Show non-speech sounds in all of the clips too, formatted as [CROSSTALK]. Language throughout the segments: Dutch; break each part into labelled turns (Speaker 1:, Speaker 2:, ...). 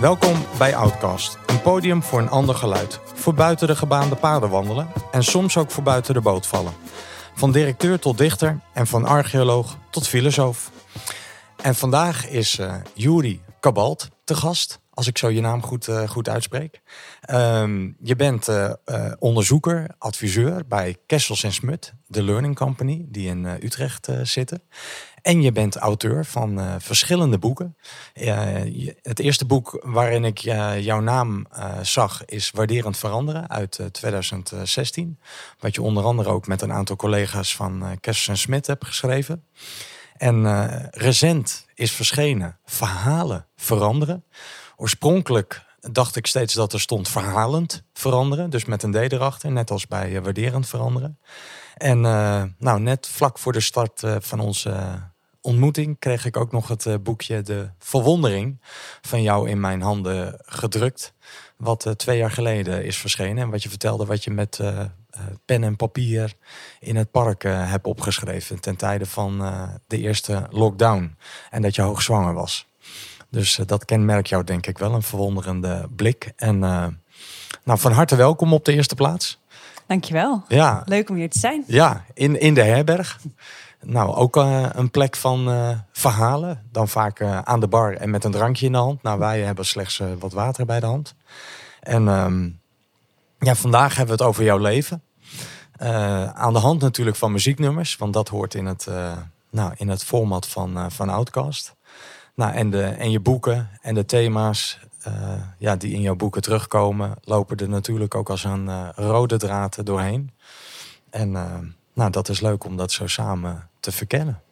Speaker 1: Welkom bij Outcast, een podium voor een ander geluid. Voor buiten de gebaande paden wandelen en soms ook voor buiten de boot vallen. Van directeur tot dichter en van archeoloog tot filosoof. En vandaag is uh, Juri Kabalt te gast, als ik zo je naam goed, uh, goed uitspreek. Um, je bent uh, onderzoeker, adviseur bij Kessels Smut, de Learning Company, die in Utrecht zitten. En je bent auteur van uh, verschillende boeken. Het eerste boek waarin ik uh, jouw naam zag is Waarderend Veranderen uit 2016. Wat je onder andere ook met een aantal collega's van uh, en Smit hebt geschreven. En recent is verschenen Verhalen Veranderen. Oorspronkelijk dacht ik steeds dat er stond verhalend veranderen. Dus met een D erachter, net als bij Waarderend Veranderen. En nou, net vlak voor de start van onze ontmoeting kreeg ik ook nog het uh, boekje De Verwondering van jou in mijn handen gedrukt. Wat uh, twee jaar geleden is verschenen. En wat je vertelde wat je met uh, pen en papier in het park hebt opgeschreven. Ten tijde van de eerste lockdown. En dat je hoogzwanger was. Dus dat kenmerk jou denk ik wel. Een verwonderende blik. En nou, van harte welkom op de eerste plaats.
Speaker 2: Dankjewel.
Speaker 1: Ja.
Speaker 2: Leuk om hier te zijn.
Speaker 1: Ja, in, in de herberg. Nou, ook uh, een plek van uh, verhalen. Dan vaak uh, aan de bar en met een drankje in de hand. Nou, wij hebben slechts wat water bij de hand. En um, ja, vandaag hebben we het over jouw leven. aan de hand natuurlijk van muzieknummers. Want dat hoort in het, nou, in het format van, van Outcast. Nou, en, de, en je boeken en de thema's ja, die in jouw boeken terugkomen... lopen er natuurlijk ook als een rode draad doorheen. En nou, dat is leuk om dat zo samen te verkennen.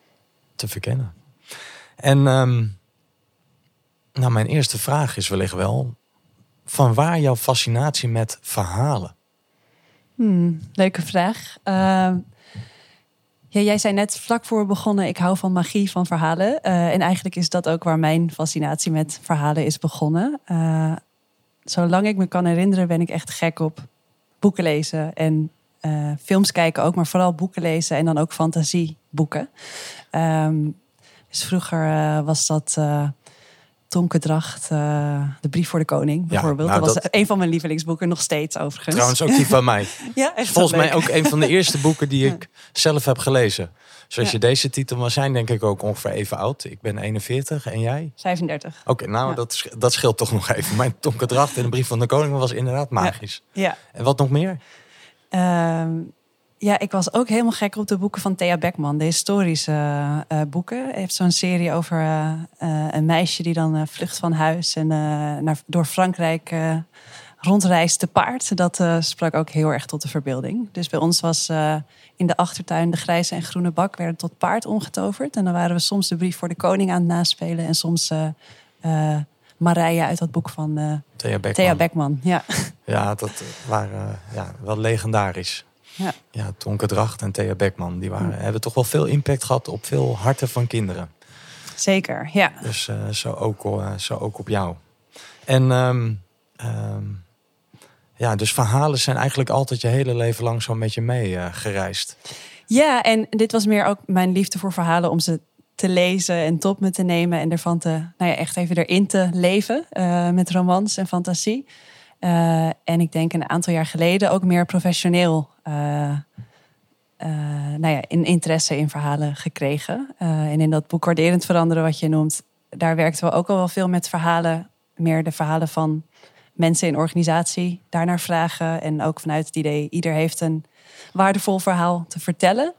Speaker 1: Te verkennen. En um, nou, mijn eerste vraag is wellicht wel: van waar jouw fascinatie met verhalen?
Speaker 2: Hmm, leuke vraag. Uh, ja, jij zei net vlak voor begonnen: ik hou van magie van verhalen. Uh, en eigenlijk is dat ook waar mijn fascinatie met verhalen is begonnen. Uh, zolang ik me kan herinneren, ben ik echt gek op boeken lezen en uh, films kijken ook, maar vooral boeken lezen en dan ook fantasieboeken. Um, dus vroeger uh, was dat uh, De Brief voor de Koning bijvoorbeeld. Ja, nou, dat was dat... een van mijn lievelingsboeken, nog steeds overigens.
Speaker 1: Trouwens ook die van mij. [LAUGHS]
Speaker 2: ja, echt
Speaker 1: Volgens mij ook een van de eerste boeken die ik zelf heb gelezen. Zoals ja. je deze titel maar zijn, denk ik ook ongeveer even oud. Ik ben 41 en jij?
Speaker 2: 35.
Speaker 1: Oké, okay, nou ja. dat, dat scheelt toch nog even. Mijn Tonke Dracht en de Brief van de Koning was inderdaad magisch.
Speaker 2: Ja.
Speaker 1: En wat nog meer?
Speaker 2: Uh, ja, ik was ook helemaal gek op de boeken van Thea Beckman, de historische uh, boeken. Hij heeft zo'n serie over uh, uh, een meisje die dan vlucht van huis en naar, door Frankrijk rondreist te paard. Dat sprak ook heel erg tot de verbeelding. Dus bij ons was in de achtertuin de grijze en groene bak werden tot paard omgetoverd. En dan waren we soms de brief voor de koning aan het naspelen en soms Marije uit dat boek van uh,
Speaker 1: Thea Beckman.
Speaker 2: Thea Beckman. Ja, [LAUGHS]
Speaker 1: ja dat waren ja, wel legendarisch.
Speaker 2: Ja.
Speaker 1: ja, Tonke Dracht en Thea Beckman, die waren, hebben toch wel veel impact gehad op veel harten van kinderen.
Speaker 2: Zeker, ja.
Speaker 1: Dus uh, zo, ook, uh, zo ook op jou. En um, um, ja, dus verhalen zijn eigenlijk altijd je hele leven lang zo met je mee uh, gereisd.
Speaker 2: Ja, en dit was meer ook mijn liefde voor verhalen om ze te lezen en tot me te nemen en ervan te, nou ja, echt even erin te leven uh, met romans en fantasie. Uh, en ik denk een aantal jaar geleden ook meer professioneel uh, nou ja, in interesse in verhalen gekregen. en in dat boek Waarderend Veranderen, wat je noemt, daar werkten we ook al wel veel met verhalen. Meer de verhalen van mensen in organisatie, daarnaar vragen. En ook vanuit het idee, ieder heeft een waardevol verhaal te vertellen.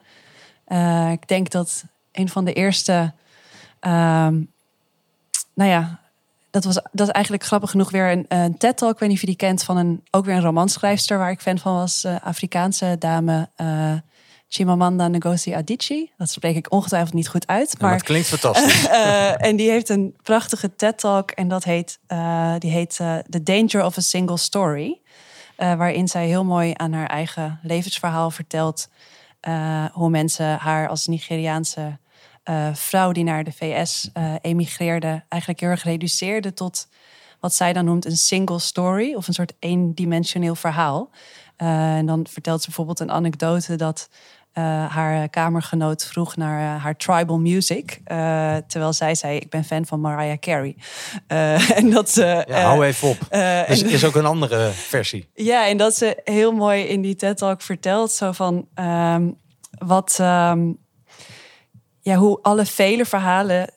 Speaker 2: ik denk dat een van de eerste. Um, nou ja, dat was dat is eigenlijk grappig genoeg weer een, een TED-talk. Ik weet niet of je die kent van een ook weer een romanschrijfster waar ik fan van was. Uh, Afrikaanse dame uh, Chimamanda Ngozi Adichie. Dat spreek ik ongetwijfeld niet goed uit. Maar,
Speaker 1: ja, het klinkt fantastisch.
Speaker 2: Uh, [LAUGHS] en die heeft een prachtige TED-talk en dat heet, die heet The Danger of a Single Story. waarin zij heel mooi aan haar eigen levensverhaal vertelt hoe mensen haar als Nigeriaanse uh, vrouw die naar de VS uh, eh, emigreerde, eigenlijk heel erg reduceerde tot wat zij dan noemt een single story of een soort eendimensioneel verhaal. Uh, en dan vertelt ze bijvoorbeeld een anekdote dat haar kamergenoot vroeg naar haar tribal music. terwijl zij zei, ik ben fan van Mariah Carey. [LAUGHS] en dat
Speaker 1: ja, hou even op. Er is, is ook een andere versie. [LAUGHS]
Speaker 2: Ja, en dat ze heel mooi in die TED-talk vertelt. Zo van, ehm, wat... Ehm, ja, hoe alle vele verhalen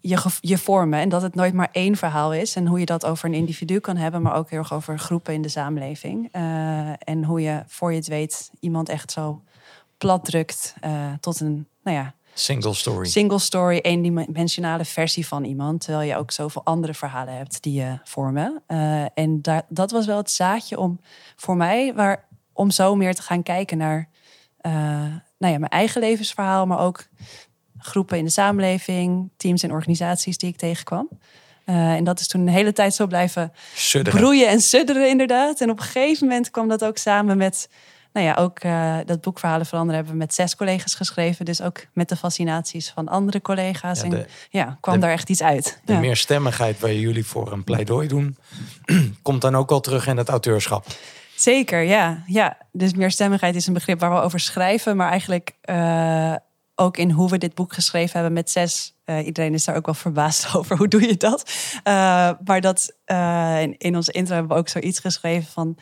Speaker 2: je, je vormen. En dat het nooit maar één verhaal is. En hoe je dat over een individu kan hebben, maar ook heel erg over groepen in de samenleving. Uh, en hoe je, voor je het weet, iemand echt zo plat drukt uh, tot een, nou ja.
Speaker 1: Single story.
Speaker 2: Single story, eendimensionale versie van iemand. Terwijl je ook zoveel andere verhalen hebt die je vormen. En daar, dat was wel het zaadje om voor mij, waar, om zo meer te gaan kijken naar nou ja, mijn eigen levensverhaal, maar ook groepen in de samenleving, teams en organisaties die ik tegenkwam. Uh, en dat is toen een hele tijd zo blijven sudderen. broeien en sudderen, inderdaad. En op een gegeven moment kwam dat ook samen met, nou ja, ook uh, dat boek Verhalen veranderen hebben we met zes collega's geschreven. Dus ook met de fascinaties van andere collega's. Ja, en ja, kwam daar echt iets uit.
Speaker 1: De ja. meerstemmigheid waar jullie voor een pleidooi doen, [CLEARS THROAT] komt dan ook al terug in het auteurschap.
Speaker 2: Zeker, ja. ja. Dus meerstemmigheid is een begrip waar we over schrijven, maar eigenlijk uh, ook in hoe we dit boek geschreven hebben met zes. Uh, iedereen is daar ook wel verbaasd [LAUGHS] over. Hoe doe je dat? Uh, maar dat in, in onze intro hebben we ook zoiets geschreven van.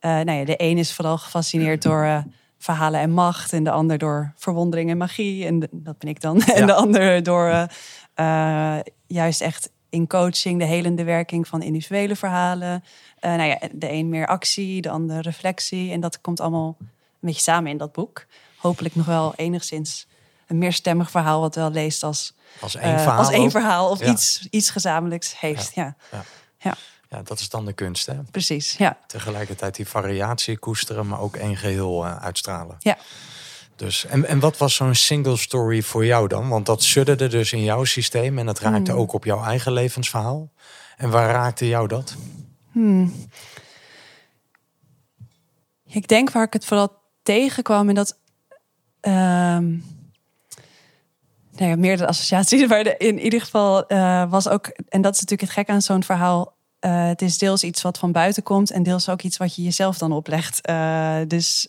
Speaker 2: nou ja, de een is vooral gefascineerd [CLEARS THROAT] door verhalen en macht. En de ander door verwondering en magie. En dat ben ik dan. [LAUGHS] Ja. En de ander door juist echt in coaching, de helende werking van individuele verhalen. Nou ja, de een meer actie, de ander reflectie. En dat komt allemaal een beetje samen in dat boek. Hopelijk nog wel enigszins een meerstemmig verhaal wat wel leest als,
Speaker 1: als één verhaal, als
Speaker 2: één verhaal of iets, iets gezamenlijks heeft. Ja.
Speaker 1: Ja. ja. ja. dat is dan de kunst, hè?
Speaker 2: Precies, ja.
Speaker 1: Tegelijkertijd die variatie koesteren, maar ook één geheel uh, uitstralen.
Speaker 2: Ja.
Speaker 1: Dus, en, en wat was zo'n single story voor jou dan? Want dat sudderde dus in jouw systeem en dat raakte hmm. ook op jouw eigen levensverhaal. En waar raakte jou dat?
Speaker 2: Hmm. Ik denk waar ik het vooral tegenkwam en dat. Ehm, nou meerdere associaties. [LAUGHS] Maar in ieder geval uh, was ook, en dat is natuurlijk het gek aan zo'n verhaal. Uh, het is deels iets wat van buiten komt en deels ook iets wat je jezelf dan oplegt. Uh, dus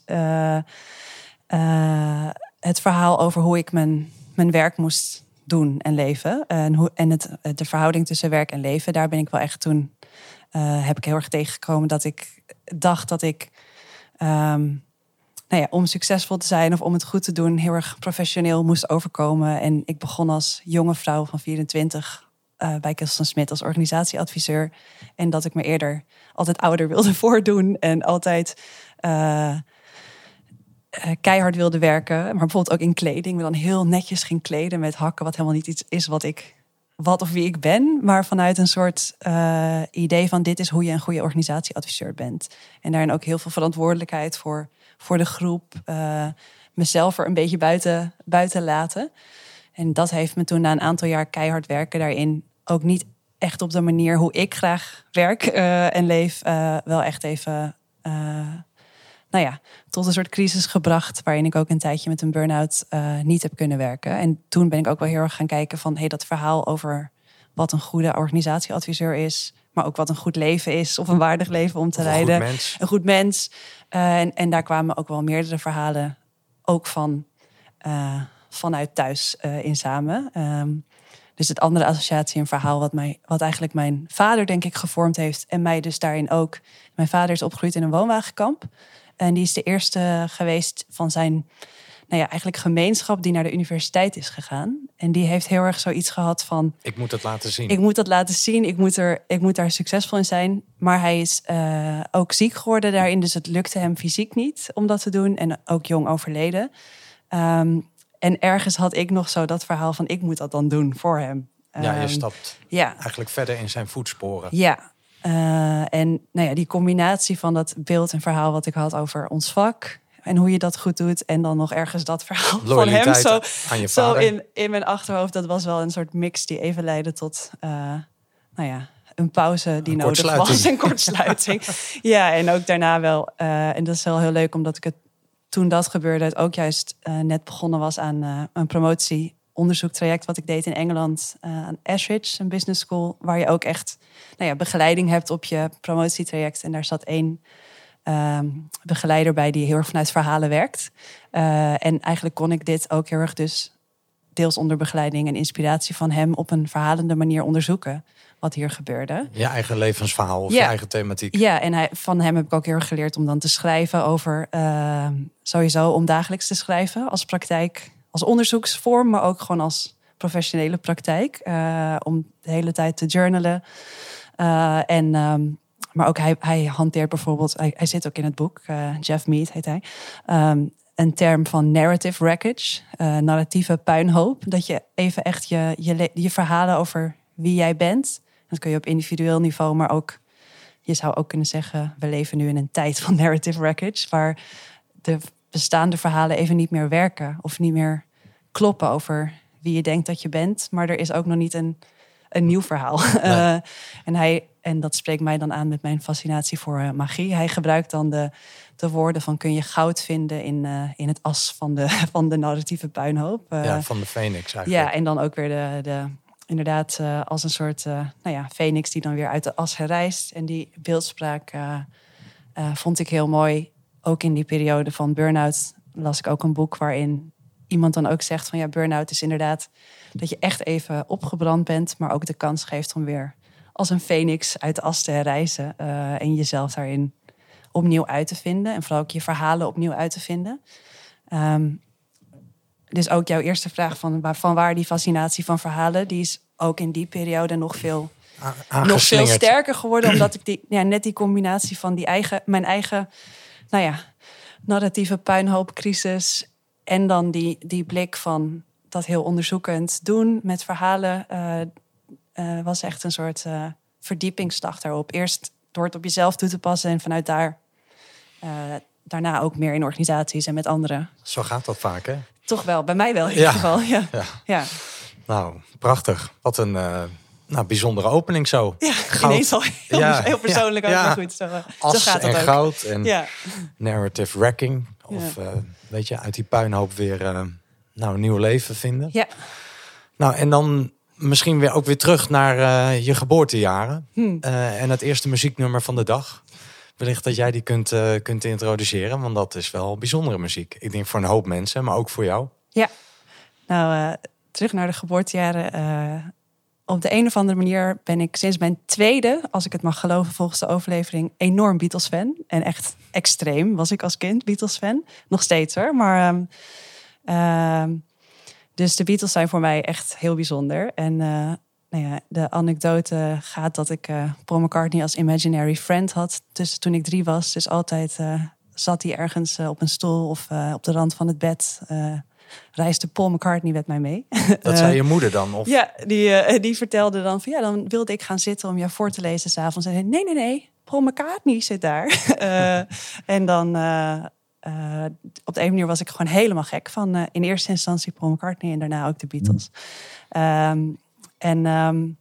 Speaker 2: het verhaal over hoe ik mijn, mijn werk moest doen en leven. En, hoe, en het, de verhouding tussen werk en leven, daar ben ik wel echt toen. Heb ik heel erg tegengekomen dat ik dacht dat ik. Um, nou ja, om succesvol te zijn of om het goed te doen, heel erg professioneel moest overkomen. En ik begon als jonge vrouw van 24 uh, eh, bij Kilston Smit als organisatieadviseur. En dat ik me eerder altijd ouder wilde [LAUGHS] voordoen en altijd uh, keihard wilde werken. Maar bijvoorbeeld ook in kleding, me dan heel netjes ging kleden met hakken, wat helemaal niet iets is wat ik wat of wie ik ben, maar vanuit een soort idee van dit is hoe je een goede organisatieadviseur bent. En daarin ook heel veel verantwoordelijkheid voor voor de groep. Uh, mezelf er een beetje buiten, buiten laten. En dat heeft me toen na een aantal jaar keihard werken daarin ook niet echt op de manier hoe ik graag werk uh, en leef, wel echt even, nou ja, tot een soort crisis gebracht. Waarin ik ook een tijdje met een burn-out niet heb kunnen werken. En toen ben ik ook wel heel erg gaan kijken van, hey, dat verhaal over wat een goede organisatieadviseur is, maar ook wat een goed leven is of een waardig leven om te
Speaker 1: of
Speaker 2: leiden.
Speaker 1: Een goed mens.
Speaker 2: Een goed mens. Uh, en, en daar kwamen ook wel meerdere verhalen, ook van uh, vanuit thuis in samen. Um, dus het andere associatie, een verhaal wat, mij, wat eigenlijk mijn vader, denk ik, gevormd heeft. En mij dus daarin ook. Mijn vader is opgegroeid in een woonwagenkamp. En die is de eerste geweest van zijn nou ja, eigenlijk gemeenschap die naar de universiteit is gegaan. En die heeft heel erg zoiets gehad van...
Speaker 1: Ik moet het laten zien.
Speaker 2: Ik moet dat laten zien. Ik moet, er, ik moet daar succesvol in zijn. Maar hij is uh, ook ziek geworden daarin. Dus het lukte hem fysiek niet om dat te doen. En ook jong overleden. Um, en ergens had ik nog zo dat verhaal van... ik moet dat dan doen voor hem.
Speaker 1: Ja, je ehm, stapt ja. eigenlijk verder in zijn voetsporen.
Speaker 2: Ja, uh, en nou ja, die combinatie van dat beeld en verhaal wat ik had over ons vak, en hoe je dat goed doet. En dan nog ergens dat verhaal van hem zo,
Speaker 1: aan je
Speaker 2: zo in, in mijn achterhoofd. Dat was wel een soort mix die even leidde tot, uh, nou ja, een pauze die nodig was. Een kortsluiting. [LAUGHS] ja, en ook daarna wel. Uh, en dat is wel heel leuk, omdat ik het toen dat gebeurde, het ook juist net begonnen was aan een promotie onderzoektraject wat ik deed in Engeland aan Ashridge, een business school, waar je ook echt nou ja, begeleiding hebt op je promotietraject. En daar zat één ehm, begeleider bij die heel erg vanuit verhalen werkt. Eh, en eigenlijk kon ik dit ook heel erg dus deels onder begeleiding en inspiratie van hem op een verhalende manier onderzoeken wat hier gebeurde.
Speaker 1: Je eigen levensverhaal of je eigen thematiek.
Speaker 2: Ja, en hij, van hem heb ik ook heel erg geleerd om dan te schrijven over ehm, sowieso om dagelijks te schrijven als praktijk, als onderzoeksvorm, maar ook gewoon als professionele praktijk. Uh, om de hele tijd te journalen. Uh, en, um, maar ook hij, hij hanteert bijvoorbeeld, hij, hij zit ook in het boek, uh, Jeff Mead heet hij. Um, een term van narrative wreckage, narratieve puinhoop. Dat je even echt je, je, je verhalen over wie jij bent. Dat kun je op individueel niveau, maar ook, je zou ook kunnen zeggen, we leven nu in een tijd van narrative wreckage, waar de bestaande verhalen even niet meer werken of niet meer kloppen over wie je denkt dat je bent. Maar er is ook nog niet een, een nieuw verhaal. [LAUGHS] Eh, en, hij, en dat spreekt mij dan aan met mijn fascinatie voor uh, magie. Hij gebruikt dan de, de woorden van kun je goud vinden in, uh, in het as van de, [LAUGHS] van de narratieve puinhoop.
Speaker 1: ja, van de phoenix eigenlijk.
Speaker 2: Ja, en dan ook weer de, de inderdaad als een soort nou ja, phoenix die dan weer uit de as herrijst. En die beeldspraak vond ik heel mooi. Ook in die periode van burn-out las ik ook een boek waarin iemand dan ook zegt van ja, burn-out is inderdaad dat je echt even opgebrand bent, maar ook de kans geeft om weer als een phoenix uit de as te herreizen uh, en jezelf daarin opnieuw uit te vinden en vooral ook je verhalen opnieuw uit te vinden. Um, dus ook jouw eerste vraag van, van waar die fascinatie van verhalen, die is ook in die periode nog veel, nog veel sterker geworden, omdat ik die, ja, net die combinatie van die eigen, mijn eigen, nou ja, narratieve puinhoopcrisis en dan die, die blik van dat heel onderzoekend doen met verhalen uh, uh, was echt een soort uh, verdiepingsslag daarop. Eerst door het op jezelf toe te passen en vanuit daar daarna ook meer in organisaties en met anderen.
Speaker 1: Zo gaat dat vaak, hè?
Speaker 2: Toch wel, bij mij wel in ieder geval. Ja. ja. ja.
Speaker 1: Nou, prachtig. Wat een nou, bijzondere opening zo.
Speaker 2: Ja, goud. [LAUGHS] ineens al heel, ja, heel persoonlijk ja, ook. goed, zo,
Speaker 1: As
Speaker 2: zo gaat
Speaker 1: en
Speaker 2: ook.
Speaker 1: goud en ja. narrative wrecking. Of uh, weet je, uit die puinhoop weer uh, nou, een nieuw leven vinden.
Speaker 2: Ja.
Speaker 1: Nou, en dan misschien weer ook weer terug naar uh, je geboortejaren. Hmm. en het eerste muzieknummer van de dag. Wellicht dat jij die kunt, kunt introduceren, want dat is wel bijzondere muziek. Ik denk voor een hoop mensen, maar ook voor jou.
Speaker 2: Ja, nou, terug naar de geboortejaren op de een of andere manier ben ik sinds mijn tweede, als ik het mag geloven volgens de overlevering, enorm Beatles-fan. En echt extreem was ik als kind Beatles-fan. Nog steeds hoor. Maar, uh, dus de Beatles zijn voor mij echt heel bijzonder. En uh, nou ja, de anekdote gaat dat ik uh, Paul McCartney als imaginary friend had. Dus toen ik drie was. Dus altijd uh, zat hij ergens op een stoel of op de rand van het bed reisde Paul McCartney met mij mee.
Speaker 1: Dat [LAUGHS] zei je moeder dan? Of?
Speaker 2: Ja, die, uh, die vertelde dan van ja, dan wilde ik gaan zitten om jou voor te lezen s'avonds. En zei nee, nee, nee, Paul McCartney zit daar. uh, [LAUGHS] en dan uh, op de een manier was ik gewoon helemaal gek van in eerste instantie Paul McCartney en daarna ook de Beatles. Um, en um,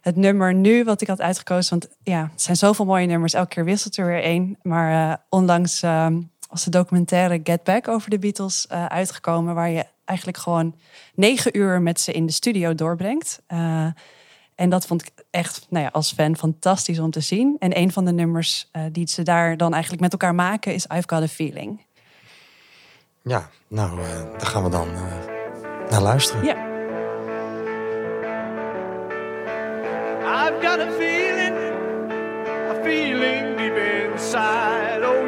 Speaker 2: het nummer nu wat ik had uitgekozen, want ja, het zijn zoveel mooie nummers, elke keer wisselt er weer één. Maar onlangs um, was de documentaire Get Back over de Beatles uh, uitgekomen, waar je eigenlijk gewoon negen uur met ze in de studio doorbrengt. Uh, en dat vond ik echt, nou ja, als fan fantastisch om te zien. En een van de nummers uh, die ze daar dan eigenlijk met elkaar maken is I've Got a Feeling.
Speaker 1: Ja, nou, daar gaan we dan naar luisteren.
Speaker 2: Ja. I've got a feeling, a feeling deep inside, oh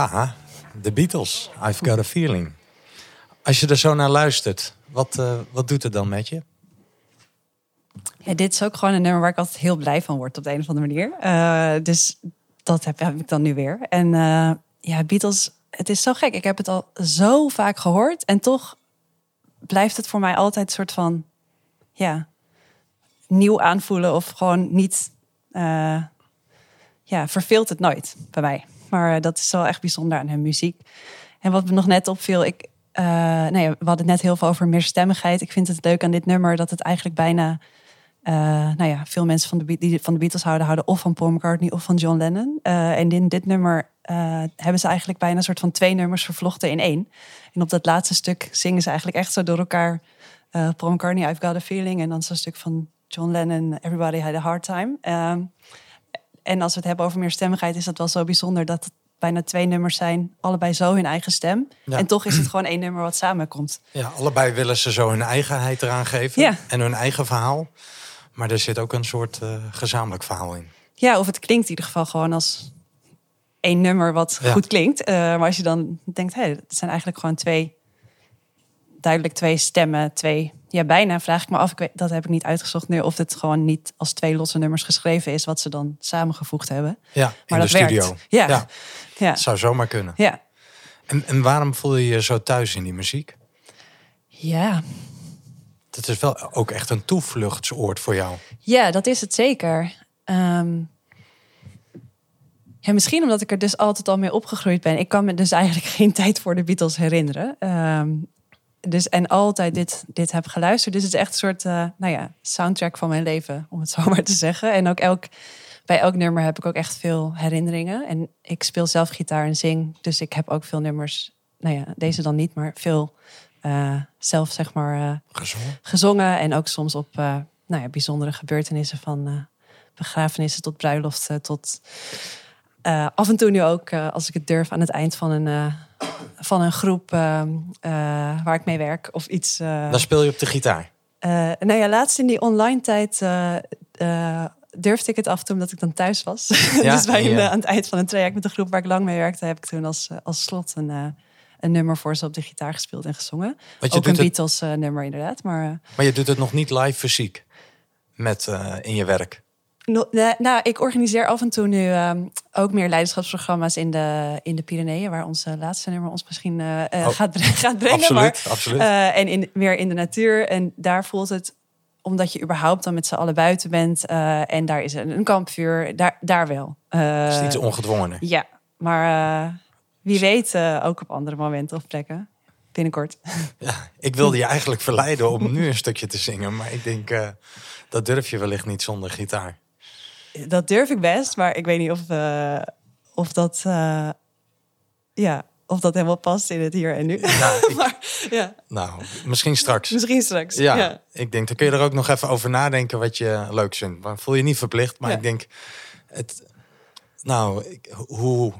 Speaker 1: Ja, de Beatles. I've got a feeling. Als je er zo naar luistert, wat, eh, wat doet het dan met je?
Speaker 2: Ja, dit is ook gewoon een nummer waar ik altijd heel blij van word op de een of andere manier. Eh, dus dat heb, heb ik dan nu weer. En eh, ja, Beatles, het is zo gek. Ik heb het al zo vaak gehoord. En toch blijft het voor mij altijd een soort van... Ja, nieuw aanvoelen of gewoon niet... ja, verveelt het nooit bij mij. Maar eh, dat is wel echt bijzonder aan hun muziek. En wat me nog net opviel, ik, eh, nou ja, we hadden het net heel veel over meerstemmigheid. Ik vind het leuk aan dit nummer dat het eigenlijk bijna, eh, nou ja, veel mensen van de, die van de Beatles houden, houden of van Paul McCartney of van John Lennon. En in dit nummer hebben ze eigenlijk bijna een soort van twee nummers vervlochten in één. En op dat laatste stuk zingen ze eigenlijk echt zo door elkaar. Paul McCartney, I've Got a Feeling. En dan zo'n stuk van John Lennon, Everybody Had a Hard Time. En als we het hebben over meerstemmigheid, is dat wel zo bijzonder dat het bijna twee nummers zijn, allebei zo hun eigen stem.
Speaker 1: Ja.
Speaker 2: En toch is het gewoon één nummer wat samenkomt.
Speaker 1: Ja, allebei willen ze zo hun eigenheid eraan geven
Speaker 2: Ja.
Speaker 1: en hun eigen verhaal. Maar er zit ook een soort eh, gezamenlijk verhaal in.
Speaker 2: Ja, of het klinkt in ieder geval gewoon als één nummer wat
Speaker 1: Ja.
Speaker 2: goed klinkt. Eh, maar als je dan denkt, hé, het zijn eigenlijk gewoon twee, duidelijk twee stemmen, twee, ja, bijna vraag ik me af, ik weet, dat heb ik niet uitgezocht nu, of het gewoon niet als twee losse nummers geschreven is, wat ze dan samengevoegd hebben.
Speaker 1: Ja,
Speaker 2: Maar
Speaker 1: in
Speaker 2: dat
Speaker 1: de studio.
Speaker 2: werkt. Ja.
Speaker 1: ja,
Speaker 2: Ja,
Speaker 1: zou zomaar kunnen.
Speaker 2: ja.
Speaker 1: En, en waarom voel je je zo thuis in die muziek?
Speaker 2: ja.
Speaker 1: Het is wel ook echt een toevluchtsoord voor jou.
Speaker 2: Ja, dat is het zeker. Ehm, ja, misschien omdat ik er dus altijd al mee opgegroeid ben. Ik kan me dus eigenlijk [LAUGHS] geen tijd voor de Beatles herinneren. Ehm, dus, en altijd dit, dit heb geluisterd. Dus het is echt een soort eh, nou ja, soundtrack van mijn leven, om het [LAUGHS] zo maar te zeggen. En ook elk, bij elk nummer heb ik ook echt veel herinneringen. En ik speel zelf gitaar en zing. Dus ik heb ook veel nummers, nou ja, deze dan niet, maar veel eh, zelf zeg maar... eh,
Speaker 1: Gezongen.
Speaker 2: gezongen. En ook soms op nou ja, bijzondere gebeurtenissen van begrafenissen tot bruiloften. Tot af en toe nu ook, als ik het durf, aan het eind van een, van een groep eh, eh, waar ik mee werk. Of iets. eh,
Speaker 1: Dan speel je op de gitaar.
Speaker 2: eh, nou ja, laatst in die online tijd eh, eh, durfde ik het af en toe omdat ik dan thuis was. [LAUGHS]
Speaker 1: Ja,
Speaker 2: dus bij eh, aan het eind van een traject met de groep waar ik lang mee werkte, heb ik toen als, eh, als slot een, eh, een nummer voor ze op de gitaar gespeeld en gezongen.
Speaker 1: Want je
Speaker 2: Ook een
Speaker 1: het,
Speaker 2: Beatles eh, nummer inderdaad. Maar eh,
Speaker 1: maar je doet het nog niet live fysiek met, eh, in je werk.
Speaker 2: No- nou, ik organiseer af en toe nu ehm, ook meer leiderschapsprogramma's in de, in de Pyreneeën, waar onze laatste nummer ons misschien eh, eh,
Speaker 1: Oh.
Speaker 2: gaat, bre- gaat brengen.
Speaker 1: Absoluut,
Speaker 2: maar,
Speaker 1: absoluut.
Speaker 2: eh, en in, meer in de natuur. En daar voelt het, omdat je überhaupt dan met z'n allen buiten bent en daar is een, een kampvuur, daar, daar wel.
Speaker 1: Het is iets ongedwongener.
Speaker 2: ja, maar wie weet ook op andere momenten of plekken. Binnenkort. [LAUGHS]
Speaker 1: Ja, ik wilde je eigenlijk verleiden om nu een stukje te zingen. Maar ik denk, dat durf je wellicht niet zonder gitaar.
Speaker 2: Dat durf ik best, maar ik weet niet of, eh, of dat... eh, ja, of dat helemaal past in het hier en nu.
Speaker 1: Ja, [LAUGHS] ik-
Speaker 2: maar ja,
Speaker 1: nou, misschien straks.
Speaker 2: misschien straks.
Speaker 1: Ja,
Speaker 2: ja.
Speaker 1: ik denk, dan kun je er ook nog even over nadenken wat je leuk vindt. Maar voel je niet verplicht, maar
Speaker 2: Ja.
Speaker 1: ik denk, het, nou, ik- hoe,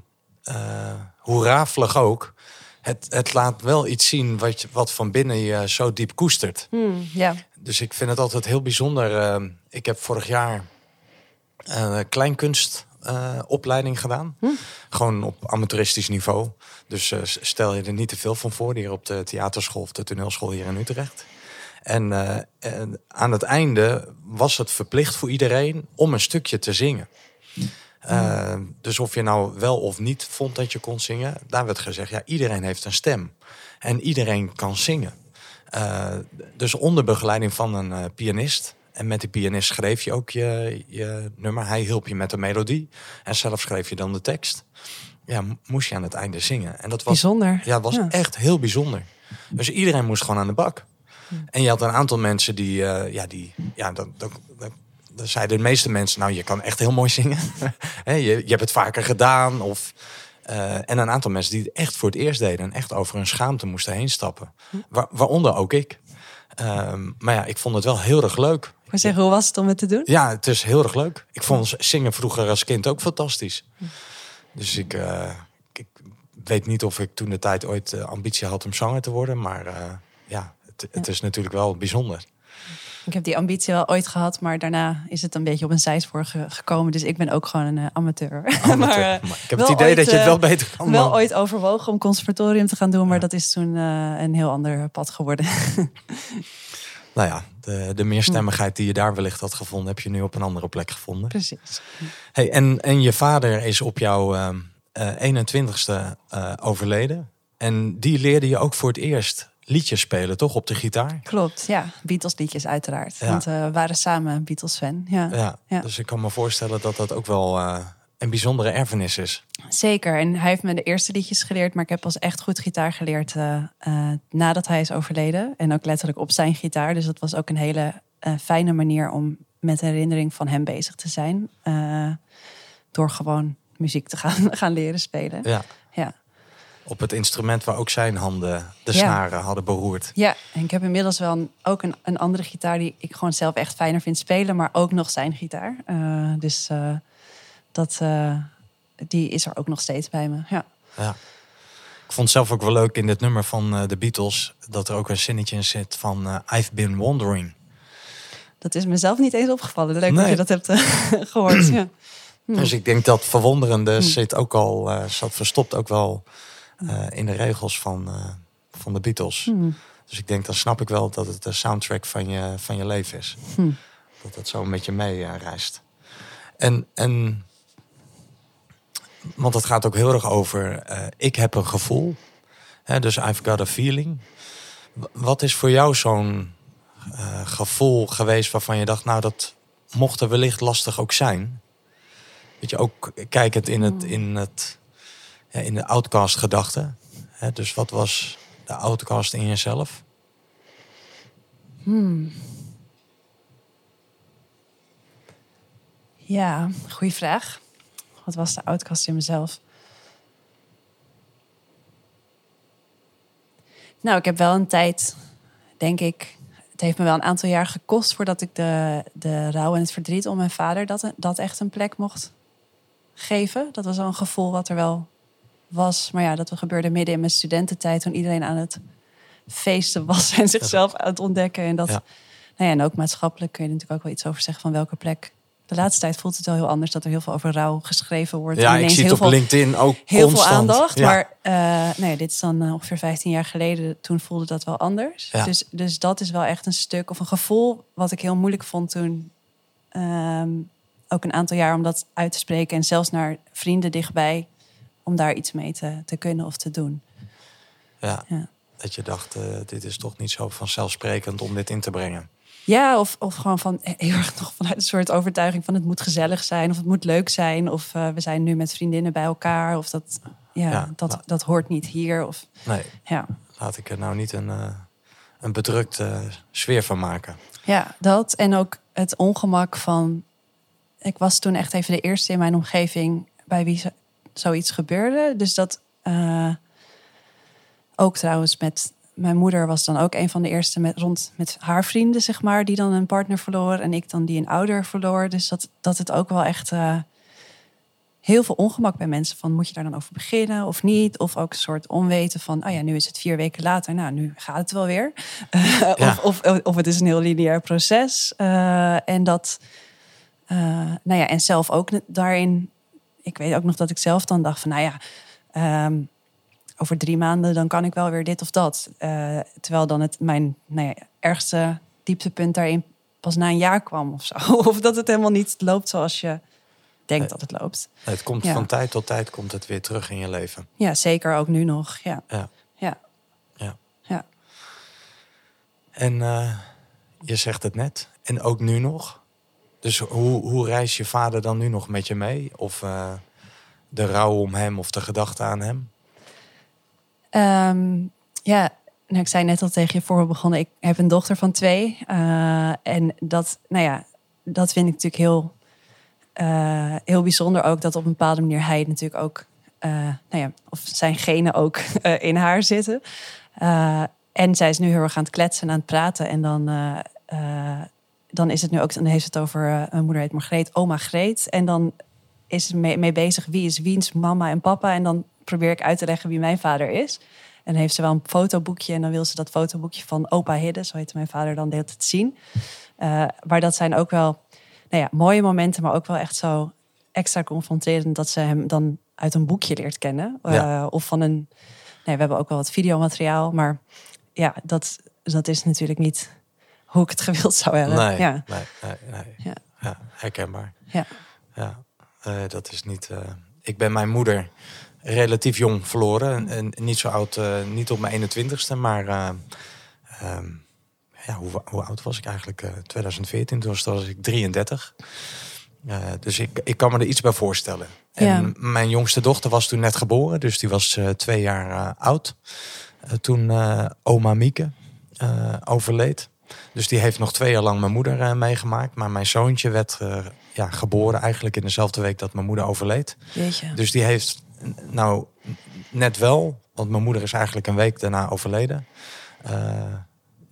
Speaker 1: eh, hoe rafelig ook, het, het laat wel iets zien wat, je, wat van binnen je zo diep koestert.
Speaker 2: Hmm, ja.
Speaker 1: Dus ik vind het altijd heel bijzonder. ik heb vorig jaar een kleinkunstopleiding gedaan. Gewoon op amateuristisch niveau. Dus eh, stel je er niet te veel van voor hier op de theaterschool of de toneelschool hier in Utrecht. En, eh, en aan het einde was het verplicht voor iedereen om een stukje te zingen. Eh, dus of je nou wel of niet vond dat je kon zingen, daar werd gezegd, ja, iedereen heeft een stem. En iedereen kan zingen. Eh, dus onder begeleiding van een eh, pianist. En met die pianist schreef je ook je, je nummer. Hij hielp je met de melodie. En zelf schreef je dan de tekst. Ja, moest je aan het einde zingen. En dat was,
Speaker 2: Bijzonder.
Speaker 1: ja, was
Speaker 2: Ja.
Speaker 1: echt heel bijzonder. Dus iedereen moest gewoon aan de bak. En je had een aantal mensen die, eh, ja, die, ja, dan, dan, zeiden de meeste mensen, nou, je kan echt heel mooi zingen. [LAUGHS] Je, je hebt het vaker gedaan. Of, eh, en een aantal mensen die het echt voor het eerst deden en echt over hun schaamte moesten heen stappen. Wa- waaronder ook ik. Ehm, maar ja, ik vond het wel heel erg leuk.
Speaker 2: Wou zeggen, hoe was het om het te doen?
Speaker 1: Ja, het is heel erg leuk. Ik vond zingen vroeger als kind ook fantastisch. Dus ik, eh, ik weet niet of ik toen de tijd ooit eh, ambitie had om zanger te worden. Maar eh, ja, het, het is natuurlijk wel bijzonder.
Speaker 2: Ik heb die ambitie wel ooit gehad, maar daarna is het een beetje op een zijspoor ge- gekomen. Dus ik ben ook gewoon een amateur.
Speaker 1: Amateur. [LAUGHS]
Speaker 2: maar,
Speaker 1: Maar, ik heb het idee
Speaker 2: ooit,
Speaker 1: dat je het wel beter kan.
Speaker 2: wel ooit overwogen om conservatorium te gaan doen, maar
Speaker 1: Ja.
Speaker 2: dat is toen een heel ander pad geworden. [LAUGHS]
Speaker 1: Nou ja, de, de meerstemmigheid die je daar wellicht had gevonden, heb je nu op een andere plek gevonden.
Speaker 2: Precies.
Speaker 1: Hey, en, en je vader is op jouw ehm, eh 21ste eh, overleden. En die leerde je ook voor het eerst liedjes spelen, toch? Op de gitaar?
Speaker 2: Klopt, ja. Beatles liedjes uiteraard.
Speaker 1: Ja.
Speaker 2: Want eh, we waren samen Beatles fan. Ja.
Speaker 1: Ja,
Speaker 2: Ja.
Speaker 1: dus ik kan me voorstellen dat dat ook wel eh, een bijzondere erfenis is.
Speaker 2: Zeker. En hij heeft me de eerste liedjes geleerd, maar ik heb pas echt goed gitaar geleerd eh, eh, nadat hij is overleden. En ook letterlijk op zijn gitaar. Dus dat was ook een hele eh, fijne manier om met herinnering van hem bezig te zijn. Door gewoon muziek te gaan, [LAUGHS] gaan leren spelen.
Speaker 1: Ja.
Speaker 2: Ja.
Speaker 1: Op het instrument waar ook zijn handen de
Speaker 2: Ja.
Speaker 1: snaren hadden beroerd.
Speaker 2: Ja, en ik heb inmiddels wel een, ook een, een andere gitaar die ik gewoon zelf echt fijner vind spelen, maar ook nog zijn gitaar. Dus dat, eh, die is er ook nog steeds bij me. Ja.
Speaker 1: Ja. Ik vond het zelf ook wel leuk in dit nummer van eh, de Beatles... dat er ook een zinnetje in zit van eh, I've been wondering.
Speaker 2: Dat is mezelf niet eens opgevallen. Leuk dat je dat hebt eh, [CLEARS THROAT] gehoord. Ja. [CLEARS THROAT]
Speaker 1: Dus ik denk dat verwonderende zit ook al, zat verstopt ook wel in de regels van, van de Beatles.
Speaker 2: Hmm.
Speaker 1: Dus ik denk, dan snap ik wel dat het de soundtrack van je, van je leven is.
Speaker 2: Hmm.
Speaker 1: Dat het zo met je mee reist. En, en, want het gaat ook heel erg over, eh, ik heb een gevoel. Hè, dus I've got a feeling. Wat is voor jou zo'n eh, gevoel geweest waarvan je dacht, nou dat mocht er wellicht lastig ook zijn? Weet je, ook kijkend in, het, in, het, ja, in de outcast gedachte. Hè, dus wat was de outcast in jezelf?
Speaker 2: Ja, goede vraag. Wat was de outcast in mezelf? Nou, ik heb wel een tijd, denk ik. Het heeft me wel een aantal jaar gekost voordat ik de, de rouw en het verdriet om mijn vader dat, dat echt een plek mocht geven. Dat was wel een gevoel wat er wel was. Maar ja, dat gebeurde midden in mijn studententijd toen iedereen aan het feesten was en [LAUGHS] zichzelf aan het ontdekken. En dat,
Speaker 1: Ja.
Speaker 2: nou ja, en ook maatschappelijk kun je er natuurlijk ook wel iets over zeggen van welke plek. De laatste tijd voelt het wel heel anders dat er heel veel over rouw geschreven wordt.
Speaker 1: Ja,
Speaker 2: En
Speaker 1: ik zie het op
Speaker 2: veel,
Speaker 1: LinkedIn ook
Speaker 2: heel
Speaker 1: constant.
Speaker 2: veel aandacht.
Speaker 1: Ja.
Speaker 2: Maar eh, nee, dit is dan eh, ongeveer 15 jaar geleden. Toen voelde dat wel anders.
Speaker 1: Ja.
Speaker 2: Dus, dus dat is wel echt een stuk of een gevoel wat ik heel moeilijk vond toen. ehm, ook een aantal jaar om dat uit te spreken. En zelfs naar vrienden dichtbij. Om daar iets mee te, te kunnen of te doen.
Speaker 1: Ja,
Speaker 2: Ja.
Speaker 1: dat je dacht, eh, dit is toch niet zo vanzelfsprekend om dit in te brengen.
Speaker 2: Ja, of, of gewoon van heel erg nog vanuit een soort overtuiging van het moet gezellig zijn of het moet leuk zijn. Of eh, we zijn nu met vriendinnen bij elkaar. Of dat, ja,
Speaker 1: Ja,
Speaker 2: dat,
Speaker 1: nou.
Speaker 2: dat hoort niet hier. Of,
Speaker 1: Nee,
Speaker 2: ja.
Speaker 1: laat ik er nou niet een, eh, een bedrukte sfeer van maken.
Speaker 2: ja, dat. En ook het ongemak van. Ik was toen echt even de eerste in mijn omgeving bij wie zo- zoiets gebeurde. Dus dat. eh, ook trouwens met. Mijn moeder was dan ook een van de eerste met, rond met haar vrienden, zeg maar, die dan een partner verloor. En ik dan die een ouder verloor. Dus dat, dat het ook wel echt eh, heel veel ongemak bij mensen van moet je daar dan over beginnen of niet? Of ook een soort onweten van, oh ja, nu is het vier weken later, nou, nu gaat het wel weer. [LAUGHS]
Speaker 1: Ja.
Speaker 2: of, of, of het is een heel lineair proces. Eh, en dat, eh, nou ja, en zelf ook daarin, ik weet ook nog dat ik zelf dan dacht van, nou ja, ehm, over drie maanden dan kan ik wel weer dit of dat. Eh, terwijl dan het mijn nou ja, ergste dieptepunt daarin pas na een jaar kwam of zo. [LAUGHS] Of dat het helemaal niet loopt zoals je denkt dat het loopt.
Speaker 1: Het komt
Speaker 2: Ja.
Speaker 1: van tijd tot tijd komt het weer terug in je leven.
Speaker 2: Ja, zeker ook nu nog. Ja,
Speaker 1: Ja.
Speaker 2: ja,
Speaker 1: Ja.
Speaker 2: ja.
Speaker 1: En eh, je zegt het net, en ook nu nog. Dus hoe, hoe reist je vader dan nu nog met je mee? Of eh, de rouw om hem of de gedachte aan hem?
Speaker 2: Ehm, ja, nou, ik zei net al tegen je voor we begonnen. Ik heb een dochter van twee. eh, en dat, nou ja, dat vind ik natuurlijk heel, eh, heel bijzonder ook. Dat op een bepaalde manier hij natuurlijk ook, eh, nou ja, of zijn genen ook [LAUGHS] in haar zitten. En zij is nu heel erg aan het kletsen en aan het praten. En dan, dan is het nu ook, dan heeft het over, mijn moeder heet Margreet, oma Greet. En dan is ze mee, mee bezig wie is wiens mama en papa. En dan probeer ik uit te leggen wie mijn vader is. En dan heeft ze wel een fotoboekje. En dan wil ze dat fotoboekje van opa Hidde, zo heette mijn vader dan, de hele tijd zien. Eh, maar dat zijn ook wel nou ja, mooie momenten, maar ook wel echt zo extra confronterend dat ze hem dan uit een boekje leert kennen. Eh,
Speaker 1: Ja.
Speaker 2: Of van een. Nee, we hebben ook wel wat videomateriaal, maar ja, dat, dat is natuurlijk niet hoe ik het gewild zou hebben.
Speaker 1: Nee,
Speaker 2: Ja,
Speaker 1: nee, nee, nee.
Speaker 2: Ja.
Speaker 1: Ja, herkenbaar.
Speaker 2: ja.
Speaker 1: Ja, eh, dat is niet. ik ben mijn moeder relatief jong verloren. En, niet zo oud, eh, niet op mijn 21ste, maar. eh, ehm, ja, hoe, hoe oud was ik eigenlijk? Eh 2014, toen was, toen was ik 33. Eh, dus ik, ik kan me er iets bij voorstellen. En
Speaker 2: Ja.
Speaker 1: mijn jongste dochter was toen net geboren, dus die was eh, twee jaar eh, oud. Eh, toen eh, oma Mieke eh, overleed. Dus die heeft nog twee jaar lang mijn moeder eh, meegemaakt. Maar mijn zoontje werd eh, ja, geboren eigenlijk in dezelfde week dat mijn moeder overleed. Dus die heeft nou net wel, want mijn moeder is eigenlijk een week daarna overleden. Eh,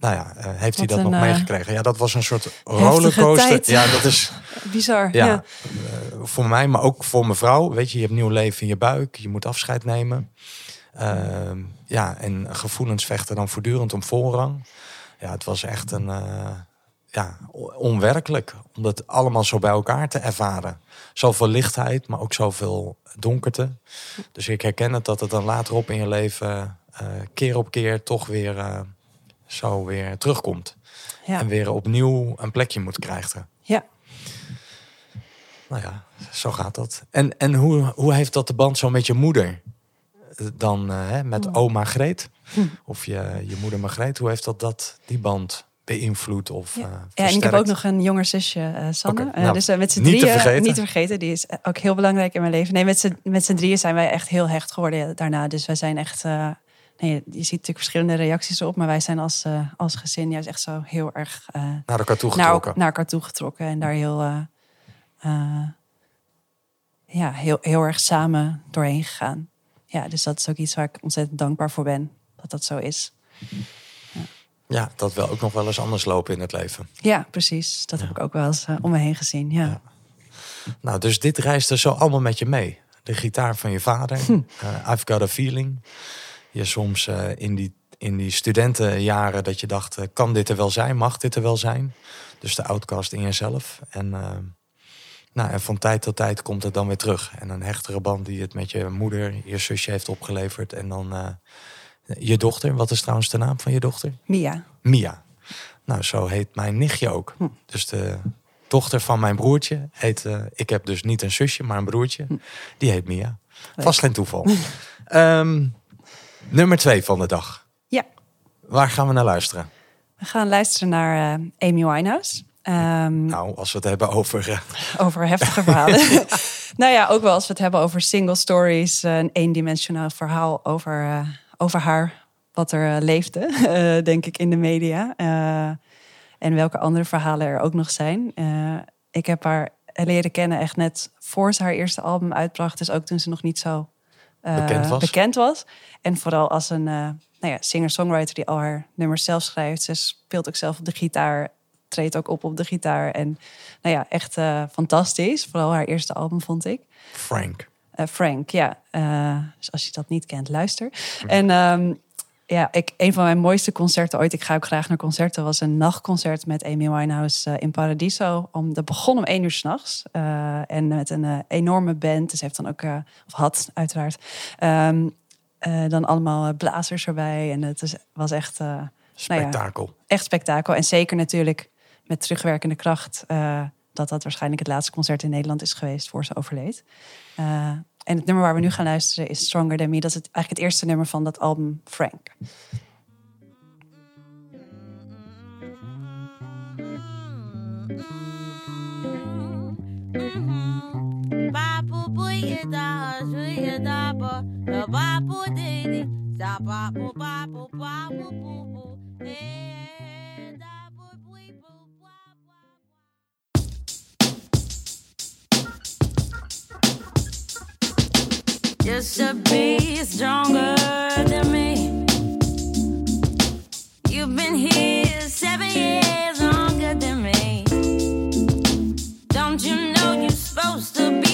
Speaker 1: nou ja, eh, heeft hij dat nog
Speaker 2: een, eh,
Speaker 1: meegekregen? Ja, dat was een soort rollercoaster.
Speaker 2: tijd.
Speaker 1: Ja, dat is [LAUGHS]
Speaker 2: Bizar.
Speaker 1: ja,
Speaker 2: Ja.
Speaker 1: voor mij, maar ook voor mijn vrouw. Weet je, je hebt nieuw leven in je buik. Je moet afscheid nemen. Ehm, ja, en gevoelens vechten dan voortdurend om voorrang. Ja, het was echt een ja, on- onwerkelijk om dat allemaal zo bij elkaar te ervaren. Zoveel lichtheid, maar ook zoveel donkerte. Dus ik herken het dat het dan later op in je leven eh, keer op keer toch weer eh, zo weer terugkomt.
Speaker 2: Ja.
Speaker 1: En weer opnieuw een plekje moet krijgen.
Speaker 2: ja.
Speaker 1: Nou ja, zo gaat dat. En, en hoe, hoe heeft dat de band zo met je moeder? Eh, Dan met oma Greet? Of je, je moeder Margreet? Hoe heeft dat, dat die band beïnvloed of
Speaker 2: Ja.
Speaker 1: eh,
Speaker 2: Ja, en ik heb ook nog een jonger zusje, eh, Sanne. Eh,
Speaker 1: nou,
Speaker 2: dus met z'n drieën,
Speaker 1: vergeten.
Speaker 2: niet te vergeten, die is ook heel belangrijk in mijn leven. Nee, met z'n, met z'n drieën zijn wij echt heel hecht geworden daarna. Dus wij zijn echt, nee, je ziet natuurlijk verschillende reacties op, maar wij zijn als, als gezin juist echt zo heel erg
Speaker 1: Naar elkaar toe getrokken.
Speaker 2: naar elkaar toe getrokken en daar heel, ja, heel, heel erg samen doorheen gegaan. Ja, dus dat is ook iets waar ik ontzettend dankbaar voor ben, dat dat zo is.
Speaker 1: Ja, dat wil ook nog wel eens anders lopen in het leven.
Speaker 2: Ja, precies. Dat heb ik ook wel eens eh, om me heen gezien. Ja.
Speaker 1: Ja. Nou, dus dit reist er zo allemaal met je mee. De gitaar van je vader.
Speaker 2: Hm.
Speaker 1: eh, I've got a feeling. Je soms eh, in, die, in die studentenjaren dat je dacht, kan dit er wel zijn? Mag dit er wel zijn? Dus de outcast in jezelf. En, nou, en van tijd tot tijd komt het dan weer terug. En een hechtere band die het met je moeder, je zusje heeft opgeleverd. En dan je dochter. Wat is trouwens de naam van je dochter?
Speaker 2: Mia.
Speaker 1: Mia. Nou, zo heet mijn nichtje ook.
Speaker 2: Hm.
Speaker 1: Dus de dochter van mijn broertje heet... eh, ik heb dus niet een zusje, maar een broertje.
Speaker 2: Hm.
Speaker 1: Die heet Mia. Vast geen toeval. Ehm, nummer twee van de dag.
Speaker 2: Ja.
Speaker 1: Waar gaan we naar luisteren?
Speaker 2: We gaan luisteren naar eh, Amy Winehouse. Ehm,
Speaker 1: Nou, als we het hebben over... eh, [LAUGHS]
Speaker 2: over heftige verhalen. [LAUGHS] nou ja, ook wel als we het hebben over single stories. Een eendimensionaal verhaal over, over haar. Wat er eh, leefde, [LAUGHS] eh, denk ik, in de media. Eh, en welke andere verhalen er ook nog zijn. Ik heb haar leren kennen echt net voor ze haar eerste album uitbracht. Dus ook toen ze nog niet zo
Speaker 1: Bekend was.
Speaker 2: bekend was. En vooral als een nou ja, singer-songwriter die al haar nummers zelf schrijft. Ze speelt ook zelf op de gitaar, treedt ook op op de gitaar. En nou ja, echt fantastisch. Vooral haar eerste album vond ik.
Speaker 1: Frank.
Speaker 2: Eh, Frank, ja. Eh, dus als je dat niet kent, luister. En ehm, ja, ik, een van mijn mooiste concerten ooit, ik ga ook graag naar concerten, was een nachtconcert met Amy Winehouse eh, in Paradiso. Om, dat begon om één uur s'nachts. nachts en met een enorme band. Dus heeft dan ook, of had uiteraard, ehm, eh, dan allemaal blazers erbij. En het is, was echt, eh, nou ja,
Speaker 1: Spektakel.
Speaker 2: echt spektakel. En zeker natuurlijk met terugwerkende kracht. dat dat waarschijnlijk het laatste concert in Nederland is geweest voor ze overleed. En het nummer waar we nu gaan luisteren is Stronger Than Me. Dat is het, eigenlijk het eerste nummer van dat album Frank.
Speaker 3: Just to be stronger than me. You've been here seven years longer than me. Don't you know you're supposed to be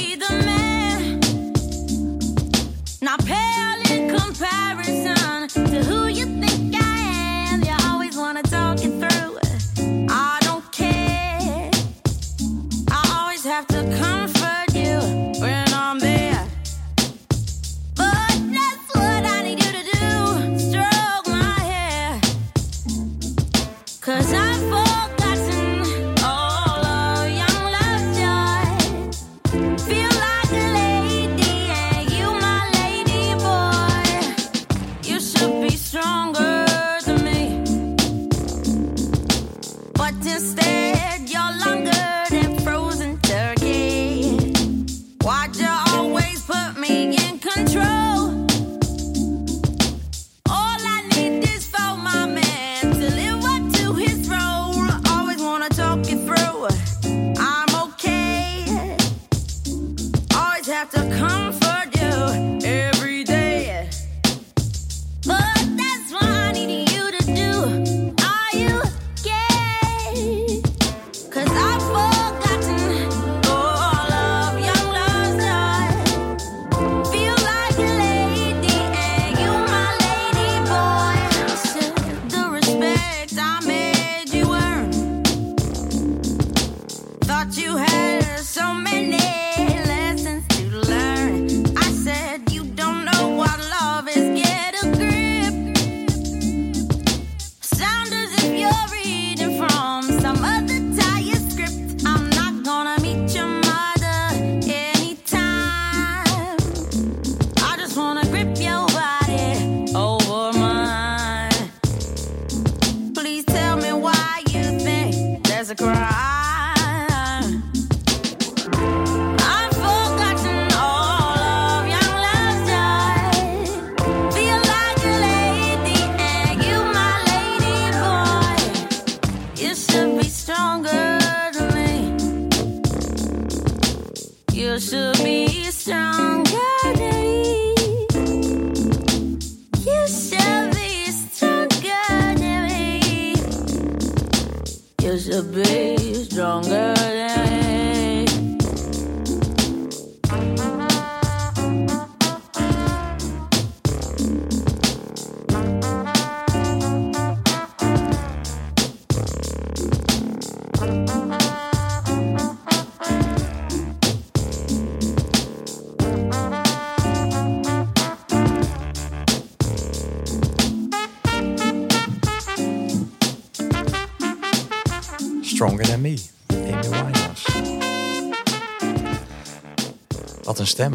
Speaker 1: een stem.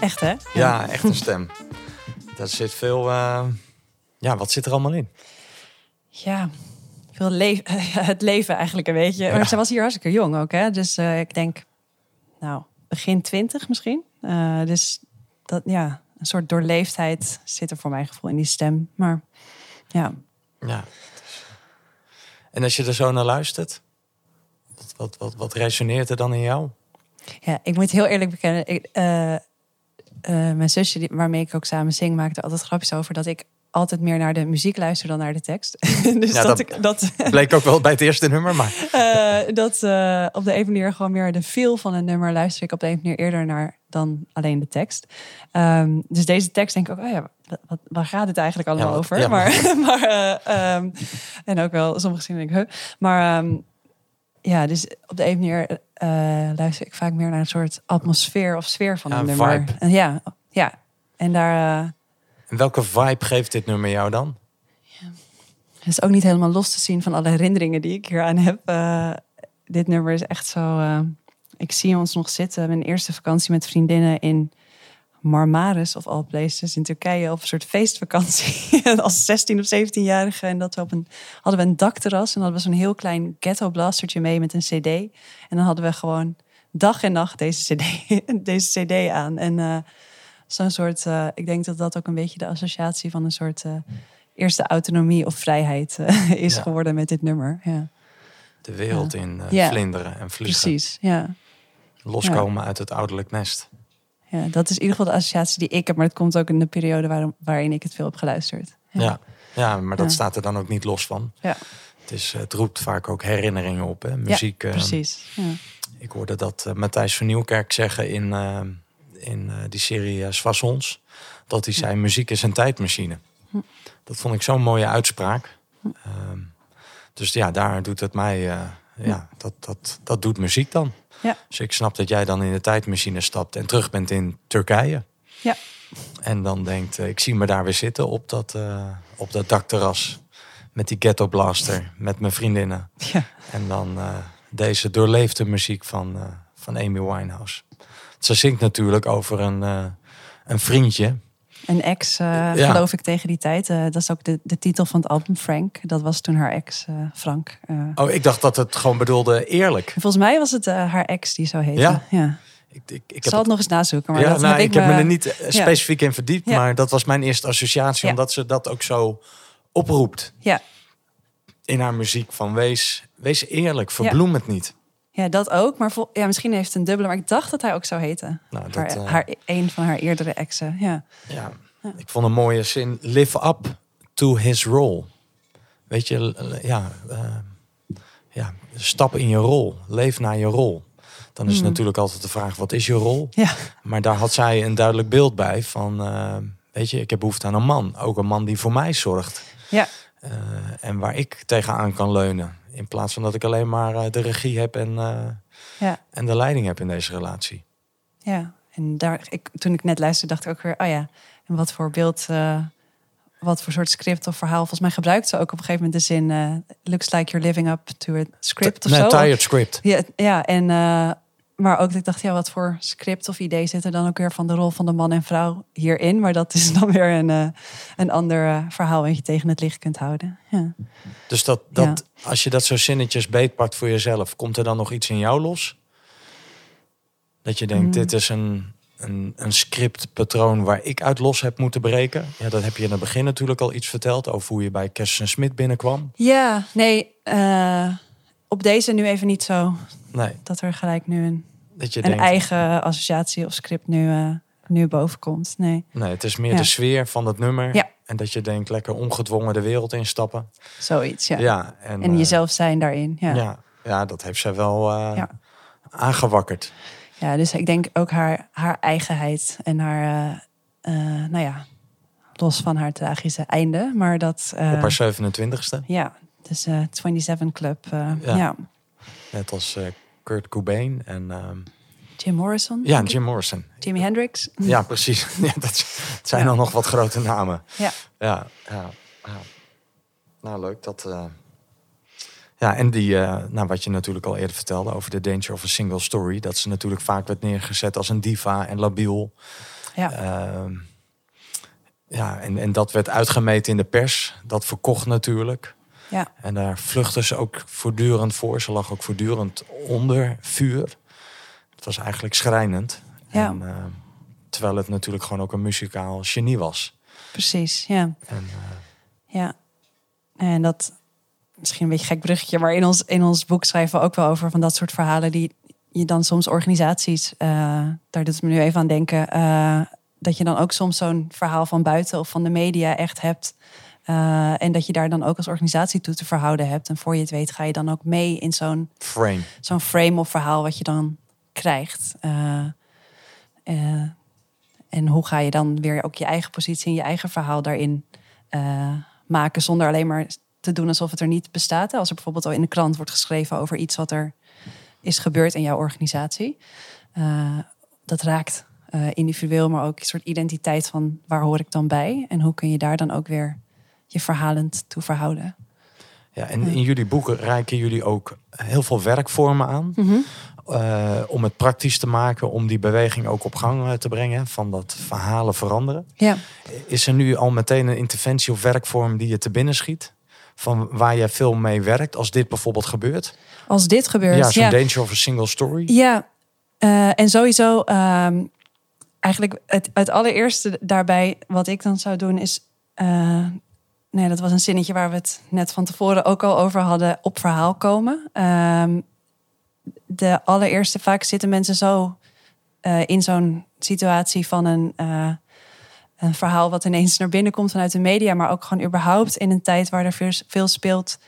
Speaker 2: Echt hè?
Speaker 1: Ja, echt een stem. [LAUGHS] Daar zit veel... eh, Ja, wat zit er allemaal in?
Speaker 2: Ja, veel le [LAUGHS] het leven eigenlijk een beetje.
Speaker 1: Ja.
Speaker 2: Maar ze was hier hartstikke jong ook, hè? Dus eh, ik denk, nou, begin twintig misschien. Eh, dus dat, ja, een soort doorleefdheid zit er voor mijn gevoel in die stem. Maar ja,
Speaker 1: Ja. En als je er zo naar luistert, wat, wat, wat, wat resoneert er dan in jou?
Speaker 2: Ja ik moet heel eerlijk bekennen. Ik, eh, eh, mijn zusje, die, waarmee ik ook samen zing, maakte altijd grapjes over dat ik altijd meer naar de muziek luister dan naar de tekst. [LAUGHS] dus
Speaker 1: Ja,
Speaker 2: dat,
Speaker 1: dat-
Speaker 2: ik dat, [LAUGHS]
Speaker 1: Bleek ook wel bij het eerste nummer, maar
Speaker 2: Eh, dat op de een manier gewoon meer de feel van een nummer luister ik op de een manier eerder naar dan alleen de tekst. Ehm, dus deze tekst denk ik ook, oh ja, wat, waar gaat het eigenlijk allemaal
Speaker 1: Ja,
Speaker 2: over?
Speaker 1: ja.
Speaker 2: Maar, [LAUGHS] maar eh, ehm, en ook wel sommige zinnen denk ik, huh? Maar ehm, ja, dus op de een manier eh, luister ik vaak meer naar een soort atmosfeer of sfeer van
Speaker 1: Ja,
Speaker 2: een nummer.
Speaker 1: vibe.
Speaker 2: En ja, ja. En daar eh,
Speaker 1: en welke vibe geeft dit nummer jou dan?
Speaker 2: Het is ook niet helemaal los te zien van alle herinneringen die ik hier aan heb. Eh, dit nummer is echt zo. ik zie ons nog zitten. Mijn eerste vakantie met vriendinnen in Marmaris of all places in Turkije op een soort feestvakantie. [LAUGHS] Als 16 of 17-jarige. En dat we op een, hadden we een dakterras en hadden we zo'n heel klein ghetto blastertje mee met een CD. En dan hadden we gewoon dag en nacht deze CD, [LAUGHS] deze CD aan. En eh, zo'n soort, eh, ik denk dat dat ook een beetje de associatie van een soort eh, eerste autonomie of vrijheid [LAUGHS] is
Speaker 1: Ja.
Speaker 2: geworden met dit nummer. Ja,
Speaker 1: De wereld in vlinderen en vliegen.
Speaker 2: precies. Ja.
Speaker 1: Loskomen uit het ouderlijk nest.
Speaker 2: Ja, dat is in ieder geval de associatie die ik heb. Maar het komt ook in de periode waarin ik het veel heb geluisterd.
Speaker 1: Ja, ja maar dat
Speaker 2: Ja.
Speaker 1: staat er dan ook niet los van.
Speaker 2: Ja,
Speaker 1: Het, is, het roept vaak ook herinneringen op. Hè? Muziek.
Speaker 2: ja
Speaker 1: eh,
Speaker 2: precies. Ja.
Speaker 1: ik hoorde dat eh, Matthijs van Nieuwkerk zeggen in, eh, in eh, die serie Soissons. Dat hij zei, muziek is een tijdmachine.
Speaker 2: Hm.
Speaker 1: Dat vond ik zo'n mooie uitspraak. Ehm, dus ja, daar doet het mij... eh, ja, dat, dat, dat doet muziek dan.
Speaker 2: Ja.
Speaker 1: Dus ik snap dat jij dan in de tijdmachine stapt en terug bent in Turkije.
Speaker 2: Ja.
Speaker 1: En dan denkt, eh, ik zie me daar weer zitten op dat, eh, op dat dakterras. Met die ghetto blaster, met mijn vriendinnen.
Speaker 2: Ja.
Speaker 1: En dan eh, deze doorleefde muziek van, van Amy Winehouse. Ze zingt natuurlijk over een, een vriendje.
Speaker 2: Een ex, eh,
Speaker 1: Ja.
Speaker 2: geloof ik, tegen die tijd. Eh, dat is ook de, de titel van het album, Frank. Dat was toen haar ex, eh, Frank.
Speaker 1: Oh, ik dacht dat het gewoon bedoelde eerlijk.
Speaker 2: Volgens mij was het haar ex die zo heette.
Speaker 1: Ja?
Speaker 2: ja.
Speaker 1: Ik, ik, ik
Speaker 2: Ik
Speaker 1: heb
Speaker 2: zal het nog eens nazoeken. Maar
Speaker 1: ja,
Speaker 2: dat
Speaker 1: nou,
Speaker 2: heb
Speaker 1: ik, heb me er niet specifiek in verdiept, maar dat was mijn eerste associatie, omdat ze dat ook zo oproept
Speaker 2: Ja.
Speaker 1: in haar muziek. Van wees, wees eerlijk, verbloem het niet.
Speaker 2: Ja, dat ook. Maar vol- ja, misschien heeft het een dubbele. Maar ik dacht dat hij ook zou heten.
Speaker 1: Nou, dat,
Speaker 2: haar,
Speaker 1: eh,
Speaker 2: haar, een van haar eerdere exen. Ja.
Speaker 1: Ja, ik vond een mooie zin. Live up to his role. Weet je, ja, eh, ja, stap in je rol. Leef naar je rol. Dan is
Speaker 2: Hmm.
Speaker 1: natuurlijk altijd de vraag, wat is je rol?
Speaker 2: Ja.
Speaker 1: Maar daar had zij een duidelijk beeld bij van, eh, weet je, ik heb behoefte aan een man. Ook een man die voor mij zorgt.
Speaker 2: Ja.
Speaker 1: En waar ik tegenaan kan leunen. In plaats van dat ik alleen maar eh, de regie heb en, eh,
Speaker 2: Ja.
Speaker 1: en de leiding heb in deze relatie.
Speaker 2: Ja, en daar, ik, toen ik net luisterde, dacht ik ook weer, oh ja, en wat voor beeld, eh, wat voor soort script of verhaal. Volgens mij gebruikt ze ook op een gegeven moment de zin, looks like you're living up to a script of
Speaker 1: nee,
Speaker 2: zo.
Speaker 1: tired script.
Speaker 2: Ja, ja en, maar ook dat ik dacht, ja, wat voor script of idee zit er dan ook weer van de rol van de man en vrouw hierin? Maar dat is [LAUGHS] dan weer een, eh, een ander eh, verhaal wat je tegen het licht kunt houden. Ja.
Speaker 1: Dus dat, dat, als je dat zo zinnetjes beetpakt voor jezelf, komt er dan nog iets in jou los? Dat je denkt,
Speaker 2: Mm.
Speaker 1: dit is een, een, een scriptpatroon waar ik uit los heb moeten breken. Ja, dat heb je in het begin natuurlijk al iets verteld over hoe je bij Kersten Smit binnenkwam.
Speaker 2: Ja, nee, eh, op deze nu even niet zo.
Speaker 1: Nee,
Speaker 2: Dat er gelijk nu een,
Speaker 1: dat je
Speaker 2: een
Speaker 1: denkt,
Speaker 2: eigen associatie of script nu, eh, nu boven komt. Nee,
Speaker 1: nee, het is meer
Speaker 2: Ja.
Speaker 1: de sfeer van het nummer.
Speaker 2: Ja.
Speaker 1: En dat je denkt, lekker ongedwongen de wereld instappen.
Speaker 2: zoiets, ja.
Speaker 1: Ja, en,
Speaker 2: En
Speaker 1: eh,
Speaker 2: jezelf zijn daarin, ja.
Speaker 1: Ja.
Speaker 2: ja.
Speaker 1: Ja, dat heeft zij wel eh,
Speaker 2: Ja.
Speaker 1: aangewakkerd.
Speaker 2: dus ik denk ook haar, haar eigenheid en haar, nou ja, los van haar tragische einde. Maar dat,
Speaker 1: Op haar 27ste.
Speaker 2: ja, dus eh 27 Club, eh,
Speaker 1: Ja.
Speaker 2: ja.
Speaker 1: Net als eh, Kurt Cobain en ehm,
Speaker 2: Jim Morrison,
Speaker 1: ja. Jim Morrison.
Speaker 2: Jimi Hendrix. [LAUGHS]
Speaker 1: Ja, precies. [LAUGHS] Ja, dat het zijn dan nog wat grote namen.
Speaker 2: Ja.
Speaker 1: Ja, ja, ja. Nou, leuk. Dat, eh, Ja, en die, eh, nou, wat je natuurlijk al eerder vertelde over de Danger of a Single Story. Dat ze natuurlijk vaak werd neergezet als een diva en labiel.
Speaker 2: Ja.
Speaker 1: Ehm, ja, en, en dat werd uitgemeten in de pers. Dat verkocht natuurlijk.
Speaker 2: Ja.
Speaker 1: En daar vluchtte ze ook voortdurend voor. Ze lag ook voortdurend onder vuur. Het was eigenlijk schrijnend.
Speaker 2: Ja.
Speaker 1: En, eh, terwijl het natuurlijk gewoon ook een muzikaal genie was.
Speaker 2: Precies, ja.
Speaker 1: En, eh,
Speaker 2: Ja. En dat, misschien een beetje een gek bruggetje, maar in ons, in ons boek schrijven we ook wel over van dat soort verhalen die je dan soms organisaties, eh, daar doet het me nu even aan denken, dat je dan ook soms zo'n verhaal van buiten of van de media echt hebt. Eh, en dat je daar dan ook als organisatie toe te verhouden hebt. En voor je het weet ga je dan ook mee in zo'n
Speaker 1: frame.
Speaker 2: zo'n frame of verhaal wat je dan krijgt. Eh, eh, en hoe ga je dan weer ook je eigen positie en je eigen verhaal daarin maken zonder alleen maar te doen alsof het er niet bestaat. Als er bijvoorbeeld al in de krant wordt geschreven over iets wat er is gebeurd in jouw organisatie. Dat raakt individueel, maar ook een soort identiteit van waar hoor ik dan bij? En hoe kun je daar dan ook weer je verhalend toe verhouden?
Speaker 1: Ja, en in jullie boeken reiken jullie ook heel veel werkvormen aan. eh, om het praktisch te maken, om die beweging ook op gang eh, te brengen. Van dat verhalen veranderen.
Speaker 2: Ja.
Speaker 1: Is er nu al meteen een interventie of werkvorm die je te binnen schiet? Van waar jij veel mee werkt, als dit bijvoorbeeld gebeurt?
Speaker 2: Als dit gebeurt,
Speaker 1: Ja, zo'n
Speaker 2: ja.
Speaker 1: danger of a single story.
Speaker 2: Ja, eh, en sowieso ehm, eigenlijk het, het allereerste daarbij wat ik dan zou doen is... nee, dat was een zinnetje waar we het net van tevoren ook al over hadden. Op verhaal komen. Ehm, de allereerste, vaak zitten mensen zo eh, in zo'n situatie van een, eh, een verhaal wat ineens naar binnen komt vanuit de media, maar ook gewoon überhaupt in een tijd waar er veel, veel speelt,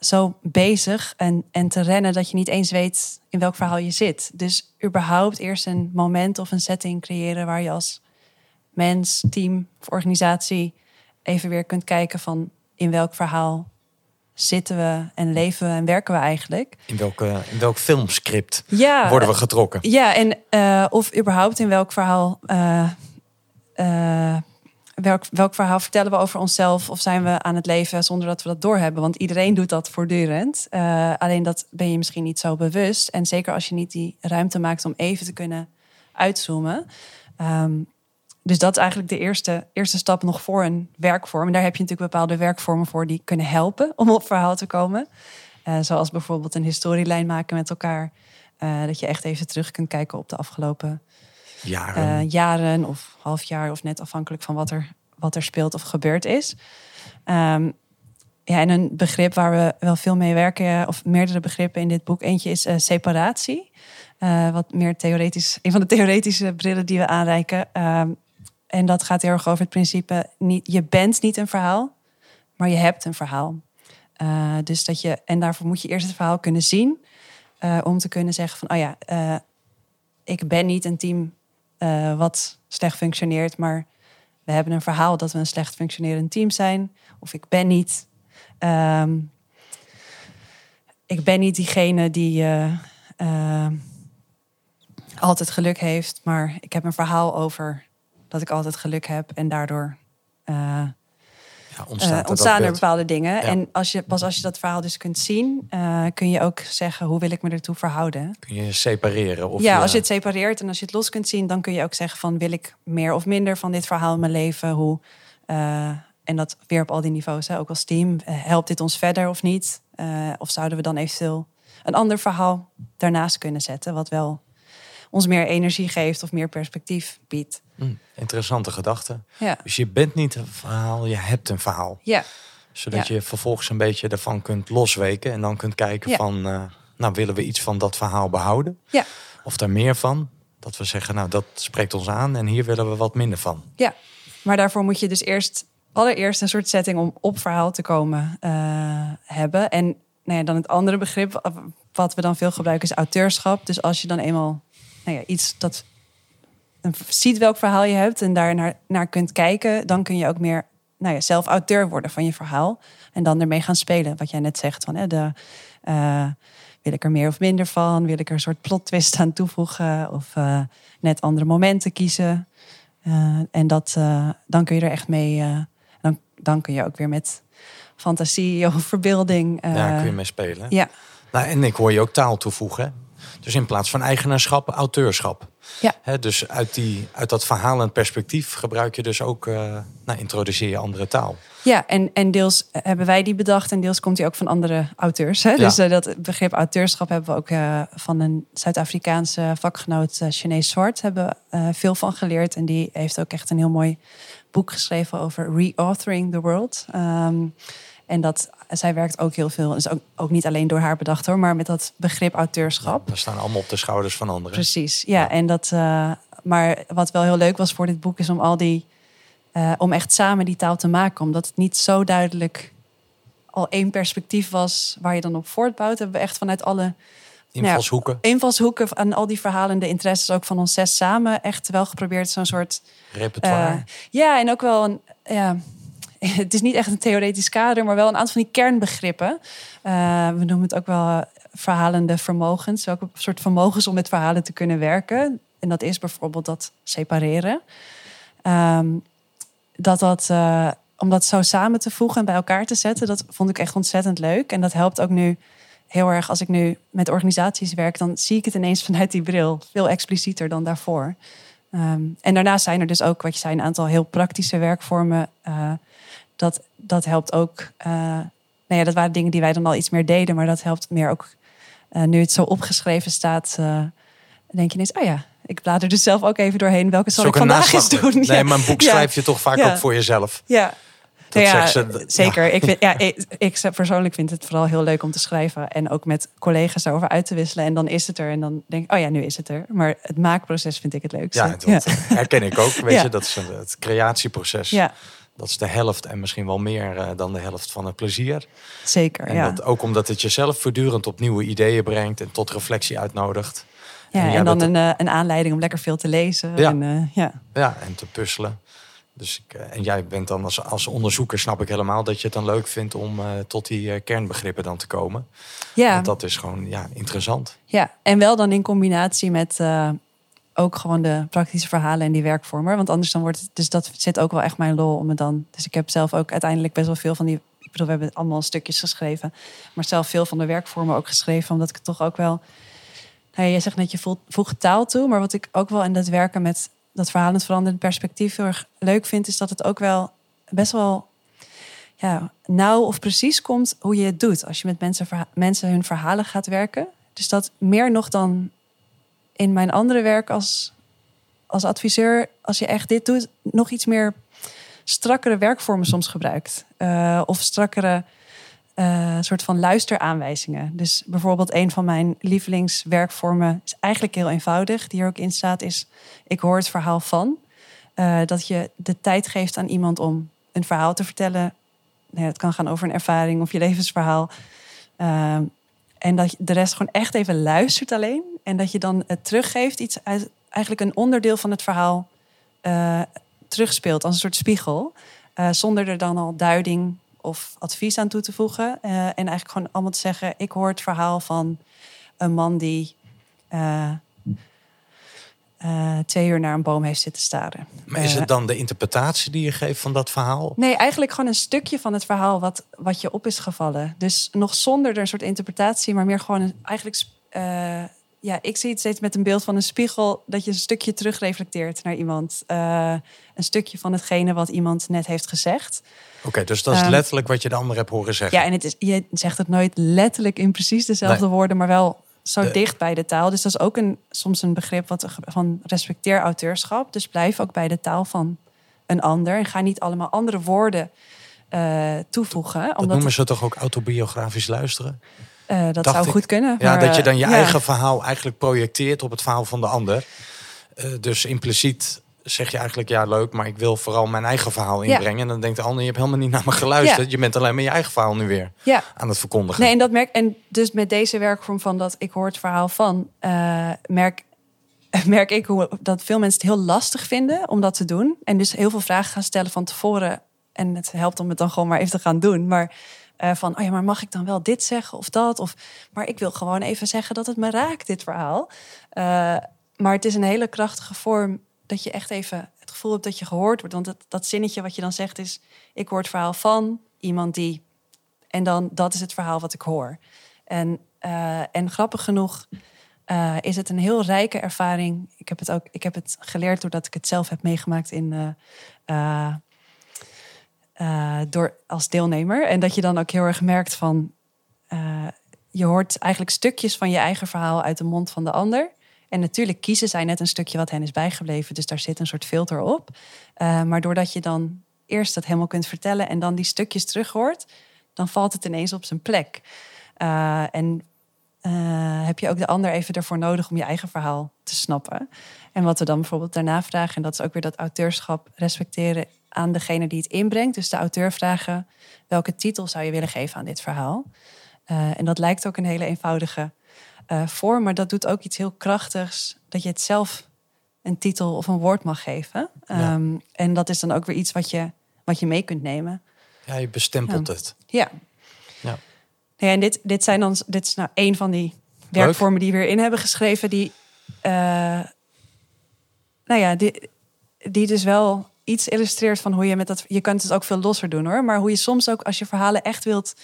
Speaker 2: zo bezig en, en te rennen dat je niet eens weet in welk verhaal je zit. Dus überhaupt eerst een moment of een setting creëren waar je als mens, team of organisatie even weer kunt kijken van in welk verhaal zitten we en leven we en werken we eigenlijk.
Speaker 1: In, welke, in welk filmscript
Speaker 2: Ja,
Speaker 1: worden we getrokken?
Speaker 2: ja, en eh, of überhaupt in welk verhaal. eh, eh, welk, welk verhaal vertellen we over onszelf? Of zijn we aan het leven zonder dat we dat doorhebben? Want iedereen doet dat voortdurend. Eh, alleen dat ben je misschien niet zo bewust. En zeker als je niet die ruimte maakt om even te kunnen uitzoomen. Ehm, dus dat is eigenlijk de eerste, eerste stap nog voor een werkvorm. En daar heb je natuurlijk bepaalde werkvormen voor die kunnen helpen om op verhaal te komen. Eh, zoals bijvoorbeeld een historielijn maken met elkaar. Eh, dat je echt even terug kunt kijken op de afgelopen
Speaker 1: Jaren.
Speaker 2: eh, jaren of half jaar of net afhankelijk van wat er, wat er speelt of gebeurd is. Ehm, ja, en een begrip waar we wel veel mee werken, of meerdere begrippen in dit boek. Eentje is separatie. Wat meer theoretisch, een van de theoretische brillen die we aanreiken. Ehm, en dat gaat heel erg over het principe: niet, je bent niet een verhaal, maar je hebt een verhaal. Eh, dus dat je, en daarvoor moet je eerst het verhaal kunnen zien. eh, om te kunnen zeggen van, oh ja, eh, ik ben niet een team wat slecht functioneert, maar we hebben een verhaal dat we een slecht functionerend team zijn. Of ik ben niet, ehm, ik ben niet diegene die altijd geluk heeft, maar ik heb een verhaal over dat ik altijd geluk heb en daardoor eh,
Speaker 1: ja,
Speaker 2: eh, ontstaan er bepaalde dingen.
Speaker 1: Ja.
Speaker 2: En als je, pas als je dat verhaal dus kunt zien, eh, kun je ook zeggen hoe wil ik me ertoe verhouden.
Speaker 1: Kun je separeren? Of
Speaker 2: ja, als je het separeert en als je het los kunt zien, dan kun je ook zeggen van wil ik meer of minder van dit verhaal in mijn leven. Hoe, en dat weer op al die niveaus, hè, ook als team. Helpt dit ons verder of niet? Of zouden we dan eventueel een ander verhaal daarnaast kunnen zetten, wat wel ons meer energie geeft of meer perspectief biedt.
Speaker 1: Hm, interessante gedachte.
Speaker 2: Ja,
Speaker 1: Dus je bent niet een verhaal, je hebt een verhaal.
Speaker 2: ja,
Speaker 1: Zodat
Speaker 2: Ja.
Speaker 1: je vervolgens een beetje ervan kunt losweken. En dan kunt kijken
Speaker 2: Ja.
Speaker 1: van, eh, nou willen we iets van dat verhaal behouden?
Speaker 2: ja.
Speaker 1: Of daar meer van? Dat we zeggen, nou dat spreekt ons aan en hier willen we wat minder van.
Speaker 2: Ja, maar daarvoor moet je dus eerst allereerst een soort setting om op verhaal te komen eh, hebben. En nou ja, dan het andere begrip wat we dan veel gebruiken is auteurschap. Dus als je dan eenmaal nou ja, iets dat ziet welk verhaal je hebt en daar naar, naar kunt kijken, dan kun je ook meer nou ja, zelf auteur worden van je verhaal. En dan ermee gaan spelen. Wat jij net zegt van hè, de, eh, wil ik er meer of minder van? Wil ik er een soort plot twist aan toevoegen? Of eh, net andere momenten kiezen? Eh, en dat, dan kun je er echt mee. dan, dan kun je ook weer met fantasie of verbeelding.
Speaker 1: Daar kun je mee spelen.
Speaker 2: ja,
Speaker 1: Nou, en ik hoor je ook taal toevoegen. Dus in plaats van eigenaarschap, auteurschap.
Speaker 2: Ja.
Speaker 1: Hè, dus uit, die, uit dat verhalend perspectief gebruik je dus ook, eh, nou, introduceer je andere taal.
Speaker 2: Ja, en, en deels hebben wij die bedacht en deels komt die ook van andere auteurs. Hè? Dus eh, dat begrip auteurschap hebben we ook eh, van een Zuid-Afrikaanse vakgenoot, uh, Zwart, hebben we veel van geleerd. En die heeft ook echt een heel mooi boek geschreven over reauthoring the world. Ehm, en dat, zij werkt ook heel veel, dus ook, ook niet alleen door haar bedacht hoor, maar met dat begrip auteurschap.
Speaker 1: we staan allemaal op de schouders van anderen.
Speaker 2: Precies, ja. ja. En dat, maar wat wel heel leuk was voor dit boek is om al die uh, om echt samen die taal te maken. Omdat het niet zo duidelijk al één perspectief was waar je dan op voortbouwt. Hebben we echt vanuit alle
Speaker 1: invalshoeken,
Speaker 2: nou ja, invalshoeken en al die verhalende interesses ook van ons zes samen echt wel geprobeerd zo'n soort
Speaker 1: repertoire. Uh,
Speaker 2: ja, en ook wel een ja. [LAUGHS] Het is niet echt een theoretisch kader, maar wel een aantal van die kernbegrippen. Uh, we noemen het ook wel verhalende vermogens. Welke soort vermogens om met verhalen te kunnen werken. En dat is bijvoorbeeld dat separeren. Um, dat dat, uh, om dat zo samen te voegen en bij elkaar te zetten, dat vond ik echt ontzettend leuk. En dat helpt ook nu heel erg als ik nu met organisaties werk, dan zie ik het ineens vanuit die bril. Veel explicieter dan daarvoor. Um, en daarnaast zijn er dus ook, wat je zei, een aantal heel praktische werkvormen. Uh, dat, dat helpt ook. Uh, nou ja, dat waren dingen die wij dan al iets meer deden, maar dat helpt meer ook. nu het zo opgeschreven staat, denk je ineens, oh ja, ik blader dus zelf ook even doorheen. Welke zal ik vandaag eens doen? [LAUGHS]
Speaker 1: Nee, ja. maar een boek schrijf je toch vaak ook voor jezelf.
Speaker 2: Ja. Dat ja, ze, zeker. Ik, vind, ja, [LAUGHS] ik, ik, persoonlijk vind het vooral heel leuk om te schrijven. En ook met collega's daarover uit te wisselen. En dan is het er. En dan denk ik, oh ja, nu is het er. Maar het maakproces vind ik het leukste.
Speaker 1: Ja, dat herken ik ook. Weet [LAUGHS] je, dat is het creatieproces. Ja. Dat is de helft en misschien wel meer uh, dan de helft van het plezier.
Speaker 2: Zeker,
Speaker 1: en
Speaker 2: ja.
Speaker 1: Dat, ook omdat het jezelf voortdurend op nieuwe ideeën brengt en tot reflectie uitnodigt.
Speaker 2: Ja, en, en dan een, uh, een aanleiding om lekker veel te lezen.
Speaker 1: Ja,
Speaker 2: en, uh, ja.
Speaker 1: ja, en te puzzelen. Dus ik, en jij bent dan als, als onderzoeker, snap ik helemaal dat je het dan leuk vindt om tot die kernbegrippen dan te komen.
Speaker 2: Ja.
Speaker 1: Want dat is gewoon ja, interessant.
Speaker 2: Ja, en wel dan in combinatie met ook gewoon de praktische verhalen en die werkvormen. Want anders dan wordt het, dus dat zit ook wel echt mijn lol om het dan. Dus ik heb zelf ook uiteindelijk best wel veel van die. Ik bedoel, we hebben allemaal stukjes geschreven, maar zelf veel van de werkvormen ook geschreven, omdat ik het toch ook wel nou, jij zegt net, je voegt taal toe. Maar wat ik ook wel in dat werken met dat verhalend veranderend perspectief heel erg leuk vind, is dat het ook wel best wel ja, nauw of precies komt hoe je het doet. Als je met mensen, mensen hun verhalen gaat werken. Dus dat meer nog dan in mijn andere werk als, als adviseur, als je echt dit doet, nog iets meer strakkere werkvormen soms gebruikt. Uh, of strakkere uh, soort van luisteraanwijzingen. Dus bijvoorbeeld een van mijn lievelingswerkvormen is eigenlijk heel eenvoudig. Die er ook in staat is, ik hoor het verhaal van. Uh, dat je de tijd geeft aan iemand om een verhaal te vertellen. Nou, het kan gaan over een ervaring of je levensverhaal. En dat de rest gewoon echt even luistert alleen. En dat je dan het teruggeeft, iets uit, eigenlijk een onderdeel van het verhaal terugspeelt als een soort spiegel. zonder er dan al duiding of advies aan toe te voegen. En eigenlijk gewoon allemaal te zeggen: ik hoor het verhaal van een man die uh, uh, twee uur naar een boom heeft zitten staren.
Speaker 1: Maar is het dan de interpretatie die je geeft van dat verhaal?
Speaker 2: Nee, eigenlijk gewoon een stukje van het verhaal wat, wat je op is gevallen. Dus nog zonder er een soort interpretatie, maar meer gewoon een, eigenlijk ja, ik zie het steeds met een beeld van een spiegel dat je een stukje terugreflecteert naar iemand. Uh, een stukje van hetgene wat iemand net heeft gezegd.
Speaker 1: Oké, dus dat is um, letterlijk wat je de ander hebt horen zeggen.
Speaker 2: Ja, en het is, je zegt het nooit letterlijk in precies dezelfde nee. woorden, maar wel zo de... dicht bij de taal. Dus dat is ook een, soms een begrip wat, van respecteer auteurschap. Dus blijf ook bij de taal van een ander en ga niet allemaal andere woorden uh, toevoegen.
Speaker 1: Dat
Speaker 2: omdat
Speaker 1: noemen ze toch ook autobiografisch luisteren?
Speaker 2: Uh, dat zou
Speaker 1: ik.
Speaker 2: goed kunnen.
Speaker 1: Ja,
Speaker 2: maar,
Speaker 1: dat je dan je
Speaker 2: ja.
Speaker 1: eigen verhaal eigenlijk projecteert op het verhaal van de ander. Uh, dus impliciet zeg je eigenlijk, ja leuk, maar ik wil vooral mijn eigen verhaal inbrengen. Ja. En dan denkt de ander, je hebt helemaal niet naar me geluisterd. Ja. Je bent alleen maar je eigen verhaal nu weer
Speaker 2: ja.
Speaker 1: aan het verkondigen.
Speaker 2: Nee, en dat merk en dus met deze werkvorm van dat ik hoor het verhaal van, uh, merk, [LAUGHS] merk ik hoe dat veel mensen het heel lastig vinden om dat te doen. En dus heel veel vragen gaan stellen van tevoren. En het helpt om het dan gewoon maar even te gaan doen. Maar uh, van, oh ja, maar mag ik dan wel dit zeggen of dat? Of, maar ik wil gewoon even zeggen dat het me raakt, dit verhaal. Uh, maar het is een hele krachtige vorm dat je echt even het gevoel hebt dat je gehoord wordt. Want dat, dat zinnetje wat je dan zegt is, ik hoor het verhaal van iemand die... En dan, dat is het verhaal wat ik hoor. En, uh, en grappig genoeg eh, is het een heel rijke ervaring. Ik heb het ook ik heb het geleerd doordat ik het zelf heb meegemaakt in, eh, eh, eh, door, als deelnemer. En dat je dan ook heel erg merkt van... eh, je hoort eigenlijk stukjes van je eigen verhaal uit de mond van de ander. En natuurlijk kiezen zij net een stukje wat hen is bijgebleven. Dus daar zit een soort filter op. Eh, maar doordat je dan eerst dat helemaal kunt vertellen... en dan die stukjes terug hoort... dan valt het ineens op zijn plek. Eh, en eh, heb je ook de ander even ervoor nodig om je eigen verhaal te snappen. En wat we dan bijvoorbeeld daarna vragen, en dat is ook weer dat auteurschap respecteren aan degene die het inbrengt. Dus de auteur vragen, welke titel zou je willen geven aan dit verhaal? En dat lijkt ook een hele eenvoudige eh, vorm, maar dat doet ook iets heel krachtigs, dat je het zelf een titel of een woord mag geven.
Speaker 1: Ja.
Speaker 2: Ehm, en dat is dan ook weer iets wat je, wat je mee kunt nemen.
Speaker 1: Ja, je bestempelt
Speaker 2: Ja.
Speaker 1: het.
Speaker 2: Ja.
Speaker 1: Ja.
Speaker 2: Ja, en dit, dit, zijn dan, dit is nou een van die werkvormen die we erin hebben geschreven. Die, eh, nou ja, die, die dus wel iets illustreert van hoe je met dat... Je kunt het ook veel losser doen hoor. Maar hoe je soms ook als je verhalen echt wilt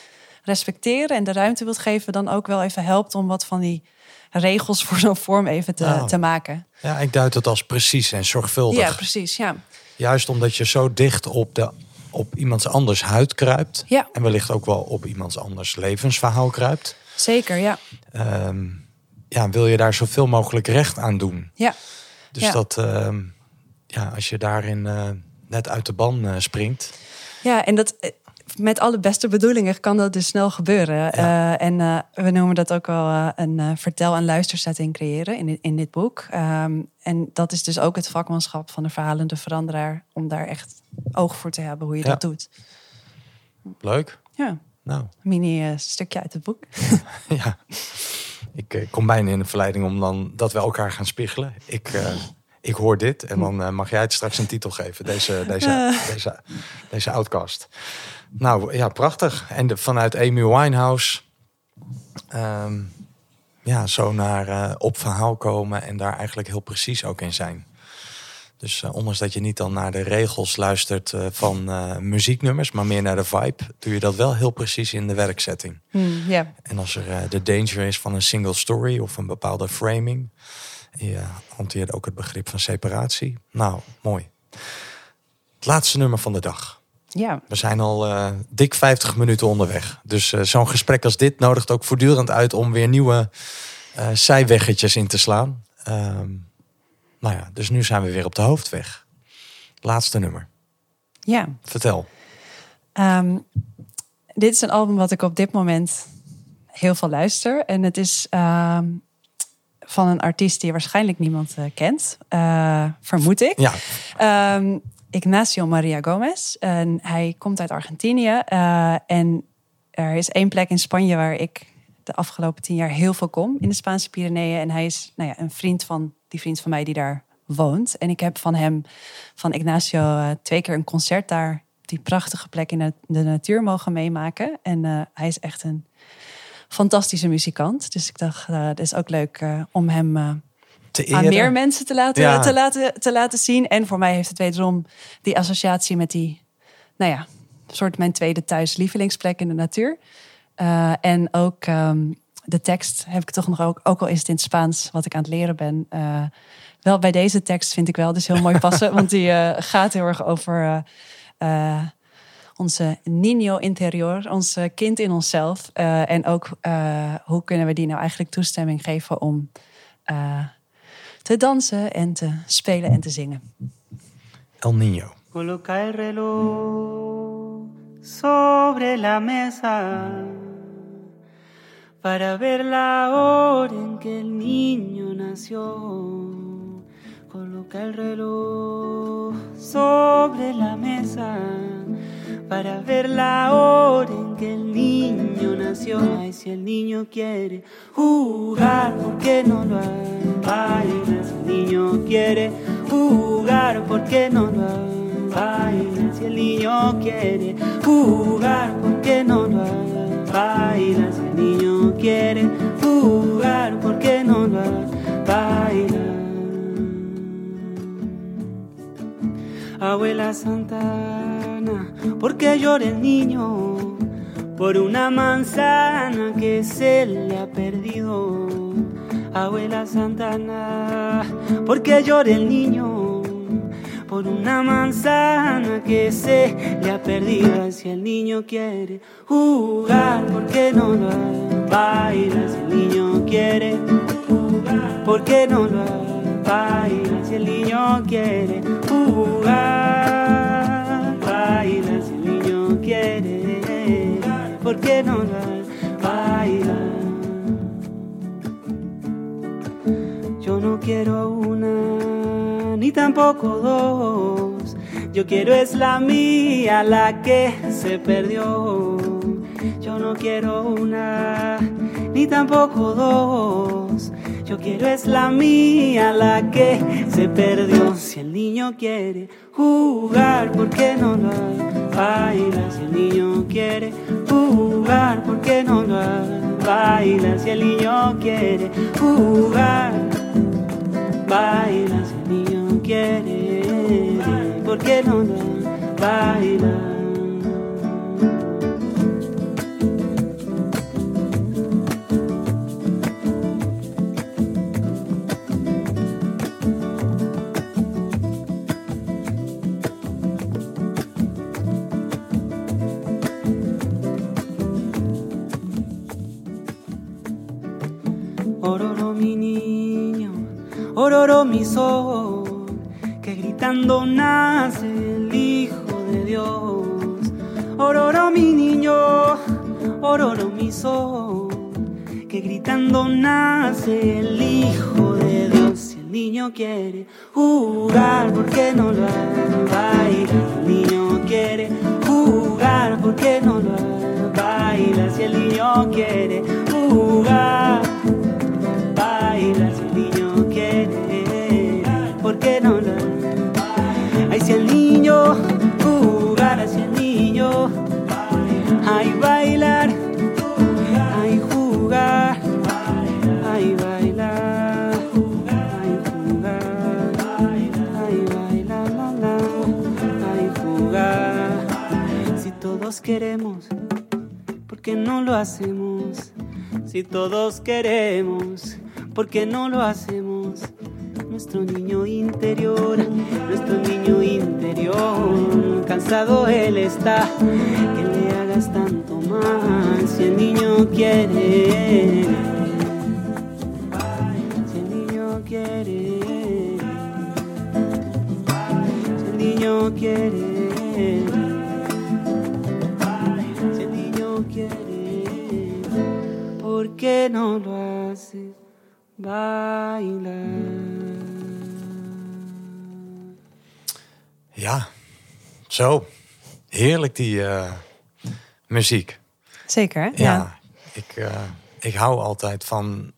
Speaker 2: respecteren... en de ruimte wilt geven, dan ook wel even helpt... om wat van die regels voor zo'n vorm even te,
Speaker 1: Oh.
Speaker 2: te maken.
Speaker 1: Ja, ik duid het als precies en zorgvuldig.
Speaker 2: Ja, precies. Ja.
Speaker 1: Juist omdat je zo dicht op, de, op iemands anders huid kruipt.
Speaker 2: Ja.
Speaker 1: En wellicht ook wel op iemands anders levensverhaal kruipt.
Speaker 2: Zeker, ja.
Speaker 1: Ehm, ja, wil je daar zoveel mogelijk recht aan doen.
Speaker 2: Ja,
Speaker 1: Dus
Speaker 2: Ja.
Speaker 1: dat, ehm, ja, als je daarin eh, net uit de ban eh, springt.
Speaker 2: Ja, en dat eh, met alle beste bedoelingen kan dat dus snel gebeuren. Eh, en eh, we noemen dat ook wel eh, een vertel- en luistersetting creëren in dit, in dit boek. Ehm, en dat is dus ook het vakmanschap van de verhalende veranderaar, om daar echt oog voor te hebben hoe je
Speaker 1: Ja.
Speaker 2: dat doet.
Speaker 1: Leuk.
Speaker 2: Ja,
Speaker 1: Nou,
Speaker 2: een mini eh, stukje uit het boek.
Speaker 1: ja. Ik kom bijna in de verleiding om dan dat we elkaar gaan spiegelen. Ik, ik hoor dit en dan eh, mag jij het straks een titel geven. Deze, [LAUGHS] deze, deze, deze outcast. Nou ja, prachtig. En de, vanuit Amy Winehouse. ehm, ja, zo naar eh, op verhaal komen en daar eigenlijk heel precies ook in zijn. Dus eh, ondanks dat je niet dan naar de regels luistert van muzieknummers, maar meer naar de vibe, doe je dat wel heel precies in de werksetting.
Speaker 2: Hmm, ja,
Speaker 1: En als er de danger is van een single story of een bepaalde framing, je hanteert ook het begrip van separatie. Nou, mooi. Het laatste nummer van de dag.
Speaker 2: ja.
Speaker 1: We zijn al eh, dik 50 minuten onderweg. Dus eh, zo'n gesprek als dit nodigt ook voortdurend uit om weer nieuwe eh, zijweggetjes in te slaan. Ehm, nou ja, dus nu zijn we weer op de hoofdweg. Laatste nummer.
Speaker 2: ja.
Speaker 1: Vertel.
Speaker 2: Ehm, dit is een album wat ik op dit moment heel veel luister. En het is ehm, van een artiest die waarschijnlijk niemand eh, kent. Eh, vermoed ik.
Speaker 1: Ja,
Speaker 2: Ehm, Ignacio Maria Gomez. En hij komt uit Argentinië. eh, en er is één plek in Spanje waar ik de afgelopen tien jaar heel veel kom. In de Spaanse Pyreneeën. En hij is nou ja, een vriend van die vriend van mij die daar woont. En ik heb van hem, van Ignacio, twee keer een concert daar. Die prachtige plek in de, de natuur mogen meemaken. En hij is echt een fantastische muzikant. Dus ik dacht, eh het is ook leuk eh, om hem
Speaker 1: te
Speaker 2: aan meer mensen te laten,
Speaker 1: Ja.
Speaker 2: te, laten, te laten zien. En voor mij heeft het wederom die associatie met die, nou ja, soort mijn tweede thuis lievelingsplek in de natuur. En ook ehm, de tekst heb ik toch nog ook, ook al is het in het Spaans wat ik aan het leren ben. wel bij deze tekst vind ik wel dus heel mooi [LAUGHS] passen, want die gaat heel erg over onze niño interior, ons kind in onszelf. Eh, en ook eh, hoe kunnen we die nou eigenlijk toestemming geven om eh, te dansen en te spelen en te zingen.
Speaker 1: El Nino.
Speaker 3: Coloca el reloj sobre la mesa para ver la hora en que el niño nació. Coloca el reloj sobre la mesa para ver la hora en que el niño nació. Ay, si el niño quiere jugar, ¿por qué no lo baila? Si el niño quiere jugar, ¿por qué no lo baila? Si el niño quiere jugar, ¿por qué no lo baila? Si el niño quiere jugar, ¿por qué no lo baila? Abuela Santana, ¿por qué llora el niño? Por una manzana que se le ha perdido. abuela Santana, porque llora el niño por una manzana que se le ha perdido. Si el niño quiere jugar, ¿por qué no lo baila? Si el niño quiere jugar, ¿por qué no lo baila? Si el niño quiere jugar, quiere, ¿por qué no lo baila? Yo no quiero una, ni tampoco dos. Yo quiero es la mía, la que se perdió. Yo no quiero una, ni tampoco dos. Yo quiero es la mía, la que se perdió. Si el niño quiere jugar, ¿por qué no lo baila? Si el niño quiere jugar, ¿por qué no lo baila? Si el niño quiere jugar, baila. Si el niño quiere, ¿por qué no lo baila? Que gritando nace el Hijo de Dios. Si el niño quiere jugar, ¿por qué no lo baila? Si el niño quiere jugar, ¿por qué no lo baila? Si el niño quiere jugar queremos, ¿por qué no lo hacemos? Si todos queremos, ¿por qué no lo hacemos? Nuestro niño interior, nuestro niño interior, cansado él está, que le hagas tanto mal. Si el niño quiere, si el niño quiere, si el niño quiere.
Speaker 1: Zo. Heerlijk die eh, muziek.
Speaker 2: Zeker, hè?
Speaker 1: Ja, Ik, eh, ik hou altijd van.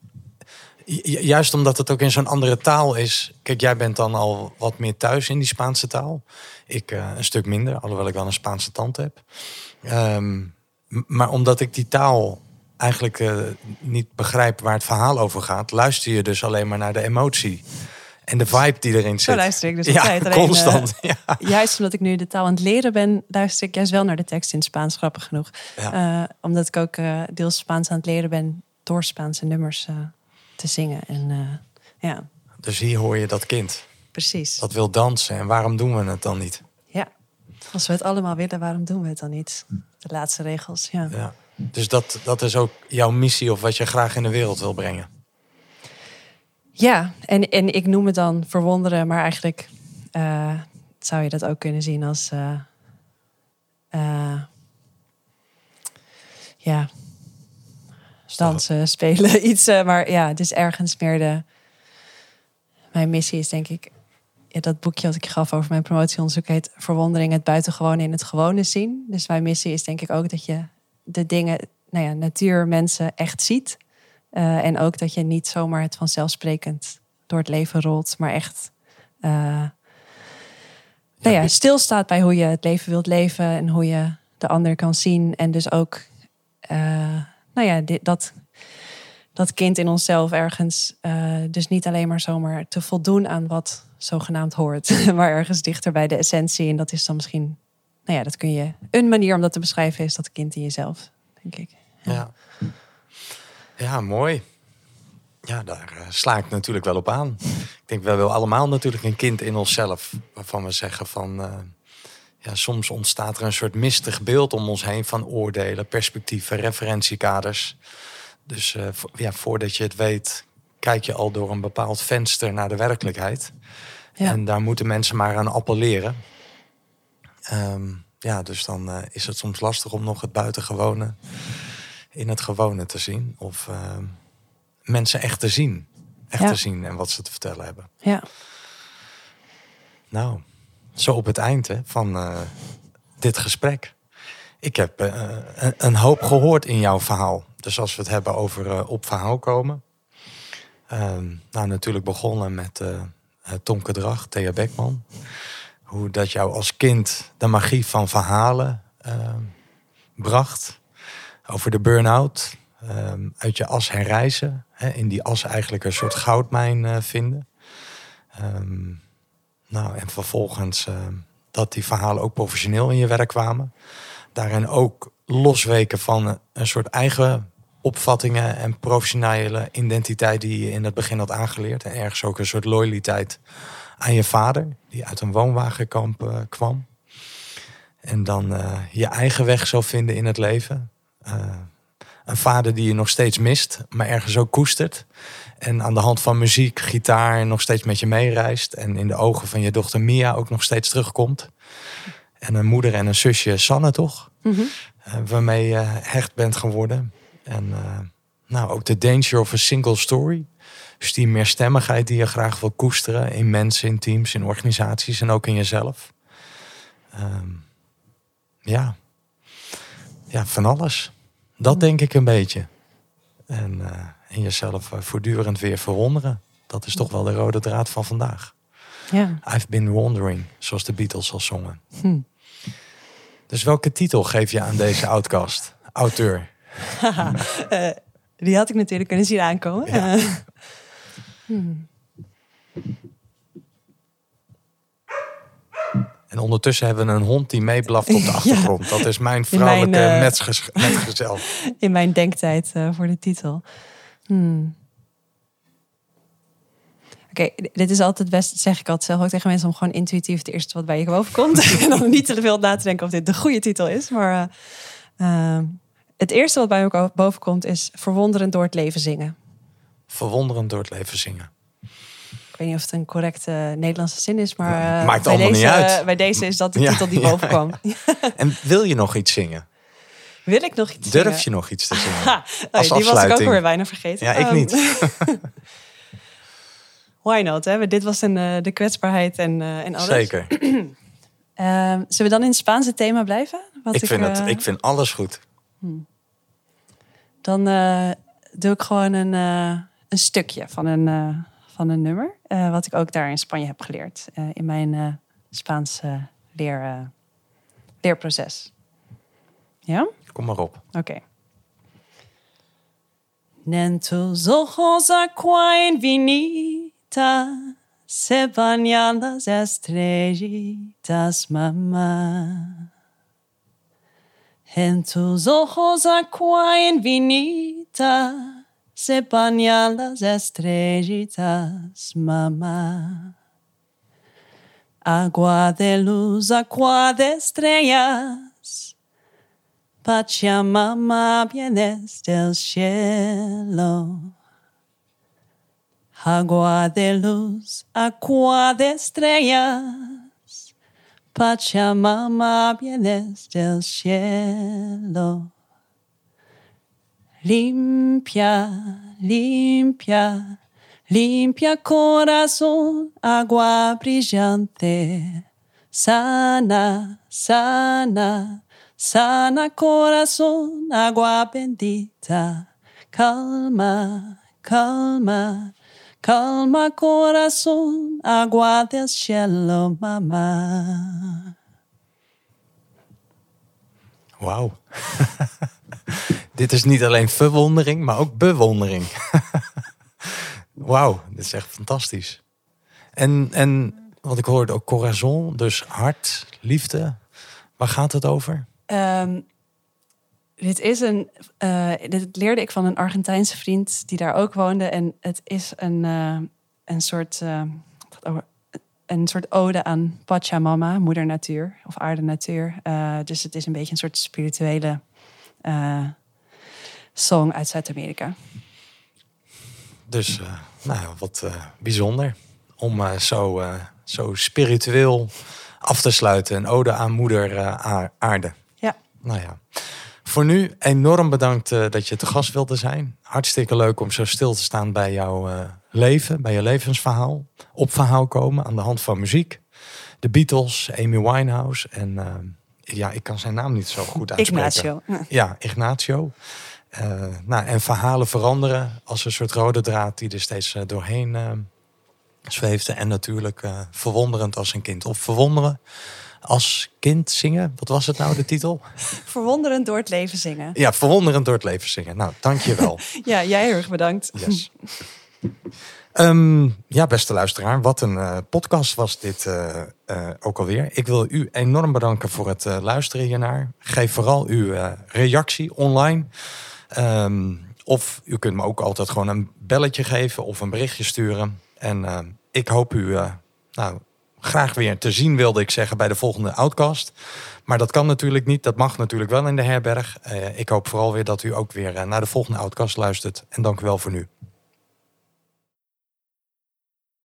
Speaker 1: ju- ju- Juist omdat het ook in zo'n andere taal is. Kijk, jij bent dan al wat meer thuis in die Spaanse taal. Ik eh, een stuk minder, alhoewel ik wel een Spaanse tante heb. Ehm, maar omdat ik die taal eigenlijk niet begrijp waar het verhaal over gaat, luister je dus alleen maar naar de emotie en de vibe die erin zit.
Speaker 2: luister ik dus [LAUGHS]
Speaker 1: ja,
Speaker 2: altijd. Alleen,
Speaker 1: constant. ja.
Speaker 2: Juist omdat ik nu de taal aan het leren ben, luister ik juist wel naar de tekst in het Spaans, grappig genoeg.
Speaker 1: Ja.
Speaker 2: Eh, omdat ik ook eh, deels Spaans aan het leren ben door Spaanse nummers eh, te zingen. En eh, ja,
Speaker 1: Dus hier hoor je dat kind.
Speaker 2: precies.
Speaker 1: Dat wil dansen. En waarom doen we het dan niet?
Speaker 2: Ja. Als we het allemaal willen, waarom doen we het dan niet? De laatste regels, ja.
Speaker 1: Ja. Dus dat, dat is ook jouw missie of wat je graag in de wereld wil brengen.
Speaker 2: Ja, en, en ik noem het dan verwonderen, maar eigenlijk eh, zou je dat ook kunnen zien als. eh, eh, ja. Dansen, [LAUGHS] spelen, iets. maar ja, het is ergens meer de. Mijn missie is denk ik. Ja, dat boekje wat ik je gaf over mijn promotieonderzoek heet Verwondering het buitengewone in het gewone zien. Dus mijn missie is denk ik ook dat je de dingen, nou ja, natuur, mensen echt ziet. Eh, en ook dat je niet zomaar het vanzelfsprekend door het leven rolt, maar echt eh, nou ja, stilstaat bij hoe je het leven wilt leven en hoe je de ander kan zien. En dus ook, eh, nou ja, dit, dat, dat kind in onszelf ergens, dus niet alleen maar zomaar te voldoen aan wat zogenaamd hoort, [LAUGHS] maar ergens dichter bij de essentie. En dat is dan misschien, nou ja, dat kun je, een manier om dat te beschrijven is dat kind in jezelf, denk ik.
Speaker 1: Ja. Ja, mooi. Ja, daar eh, sla ik natuurlijk wel op aan. Ik denk, we hebben allemaal natuurlijk een kind in onszelf. Waarvan we zeggen van... eh, ja, soms ontstaat er een soort mistig beeld om ons heen van oordelen, perspectieven, referentiekaders. Dus eh, ja, voordat je het weet, kijk je al door een bepaald venster naar de werkelijkheid.
Speaker 2: Ja.
Speaker 1: En daar moeten mensen maar aan appelleren. Ehm, ja, dus dan is het soms lastig om nog het buitengewone in het gewone te zien. Of ehm, mensen echt te zien. Echt
Speaker 2: Ja.
Speaker 1: te zien en wat ze te vertellen hebben.
Speaker 2: Ja.
Speaker 1: Nou, zo op het eind hè, van eh, dit gesprek. Ik heb eh, een, een hoop gehoord in jouw verhaal. Dus als we het hebben over eh, op verhaal komen. Ehm, nou, natuurlijk begonnen met Tonke Drag, Thea Beckman. Hoe dat jou als kind de magie van verhalen ehm, bracht. Over de burn-out. ehm, uit je as herreizen. Hè, in die as eigenlijk een soort goudmijn eh, vinden. Ehm, nou, en vervolgens eh, dat die verhalen ook professioneel in je werk kwamen. Daarin ook losweken van een soort eigen opvattingen en professionele identiteit die je in het begin had aangeleerd. En ergens ook een soort loyaliteit aan je vader, die uit een woonwagenkamp eh, kwam. En dan eh, je eigen weg zou vinden in het leven. Eh, een vader die je nog steeds mist, maar ergens ook koestert. En aan de hand van muziek, gitaar nog steeds met je meereist. En in de ogen van je dochter Mia ook nog steeds terugkomt. En een moeder en een zusje Sanne toch?
Speaker 2: Mhm.
Speaker 1: Eh, waarmee je hecht bent geworden. En eh, nou, ook de danger of a single story. Dus die meerstemmigheid die je graag wil koesteren in mensen, in teams, in organisaties en ook in jezelf. Ehm, ja. ja, van alles. Dat denk ik een beetje. En, eh, en jezelf eh, voortdurend weer verwonderen. Dat is toch wel de rode draad van vandaag.
Speaker 2: Ja.
Speaker 1: I've been wondering, zoals de Beatles al zongen.
Speaker 2: Hm.
Speaker 1: Dus welke titel geef je aan deze outcast? Auteur. [LAUGHS]
Speaker 2: Eh, die had ik natuurlijk kunnen zien aankomen.
Speaker 1: Ja.
Speaker 2: Eh, [LAUGHS] hmm.
Speaker 1: En ondertussen hebben we een hond die meeblaft op de [LAUGHS] achtergrond. Dat is mijn vrouwelijke
Speaker 2: mijn, eh,
Speaker 1: metges- [LAUGHS] metgezel.
Speaker 2: in mijn denktijd eh, voor de titel. Hmm. Oké, dit is altijd best, zeg ik altijd zelf ook tegen mensen, om gewoon intuïtief het eerste wat bij je boven komt. [LAUGHS] en dan niet te veel na te denken of dit de goede titel is. Maar eh, het eerste wat bij me boven komt is verwonderend door het leven zingen.
Speaker 1: Verwonderend door het leven zingen.
Speaker 2: Ik weet niet of het een correcte Nederlandse zin is, maar
Speaker 1: Ja,
Speaker 2: eh,
Speaker 1: maakt
Speaker 2: bij,
Speaker 1: allemaal
Speaker 2: deze,
Speaker 1: niet uit.
Speaker 2: bij deze is dat de
Speaker 1: Ja,
Speaker 2: titel die
Speaker 1: ja,
Speaker 2: boven kwam. [LAUGHS]
Speaker 1: En wil je nog iets zingen?
Speaker 2: Wil ik nog iets
Speaker 1: Durf
Speaker 2: zingen?
Speaker 1: je nog iets te zingen? [LAUGHS]
Speaker 2: Oh,
Speaker 1: Als
Speaker 2: die was ik ook weer bijna vergeten.
Speaker 1: Ja, ik
Speaker 2: Ehm,
Speaker 1: niet. [LAUGHS]
Speaker 2: Why not? Hè? Dit was een, eh, de kwetsbaarheid en, eh, en alles.
Speaker 1: Zeker. [CLEARS THROAT]
Speaker 2: Ehm, zullen we dan in het Spaanse thema blijven? Wat
Speaker 1: Ik vind, het, ik vind alles goed.
Speaker 2: Dan eh, doe ik gewoon een, een stukje van een, van een nummer. eh, wat ik ook daar in Spanje heb geleerd. eh, in mijn eh Spaanse leer, leerproces. Ja?
Speaker 1: Kom maar op.
Speaker 2: Oké. En tus ojos aqua infinita se bañan las estrellitas, mamá. En tus ojos aqua infinita se bañan las estrellitas, mamá. Agua de luz, agua de estrellas. Pachamama vienes del cielo. Agua de luz, agua de estrellas. Pachamama vienes del cielo. Limpia, limpia, limpia corazón, agua brillante. Sana, sana, sana corazón, agua bendita. Calma, calma, calma corazón, agua del cielo, mamá.
Speaker 1: Wauw. [LAUGHS] Dit is niet alleen verwondering, maar ook bewondering. [LAUGHS] Wauw, dit is echt fantastisch. En, en wat ik hoorde ook corazon, dus hart, liefde. Waar gaat het over?
Speaker 2: Ehm, Dit is een. eh, dit leerde ik van een Argentijnse vriend die daar ook woonde. En het is een, eh, een soort. eh, een soort ode aan Pachamama, moeder natuur of aarde natuur. Dus het is een beetje een soort spirituele song uit Zuid-Amerika.
Speaker 1: Dus, eh, nou ja, wat eh, bijzonder om eh, zo, zo spiritueel af te sluiten. Een ode aan moeder aar- aarde.
Speaker 2: Ja.
Speaker 1: Nou ja. Voor nu enorm bedankt dat je te gast wilde zijn. Hartstikke leuk om zo stil te staan bij jouw leven, bij je levensverhaal. Op verhaal komen aan de hand van muziek. De Beatles, Amy Winehouse en ja, ik kan zijn naam niet zo goed uitspreken.
Speaker 2: Ignacio.
Speaker 1: Ja, Ignacio. Eh, nou, en verhalen veranderen als een soort rode draad die er steeds eh, doorheen eh, zweefde. En natuurlijk verwonderend als een kind. Of verwonderen als kind zingen. Wat was het nou, de titel? [LAUGHS]
Speaker 2: Verwonderend door het leven zingen.
Speaker 1: Ja, verwonderend door het leven zingen. Nou, dankjewel. [LAUGHS]
Speaker 2: Ja, jij heel erg bedankt.
Speaker 1: Yes. Ehm, ja, beste luisteraar, wat een podcast was dit ook alweer. Ik wil u enorm bedanken voor het luisteren hiernaar. Geef vooral uw reactie online. Ehm, of u kunt me ook altijd gewoon een belletje geven of een berichtje sturen. En eh, ik hoop u eh, nou, graag weer te zien, wilde ik zeggen, bij de volgende Outcast. Maar dat kan natuurlijk niet. Dat mag natuurlijk wel in de herberg. Eh, ik hoop vooral weer dat u ook weer naar de volgende Outcast luistert. En dank u wel voor nu.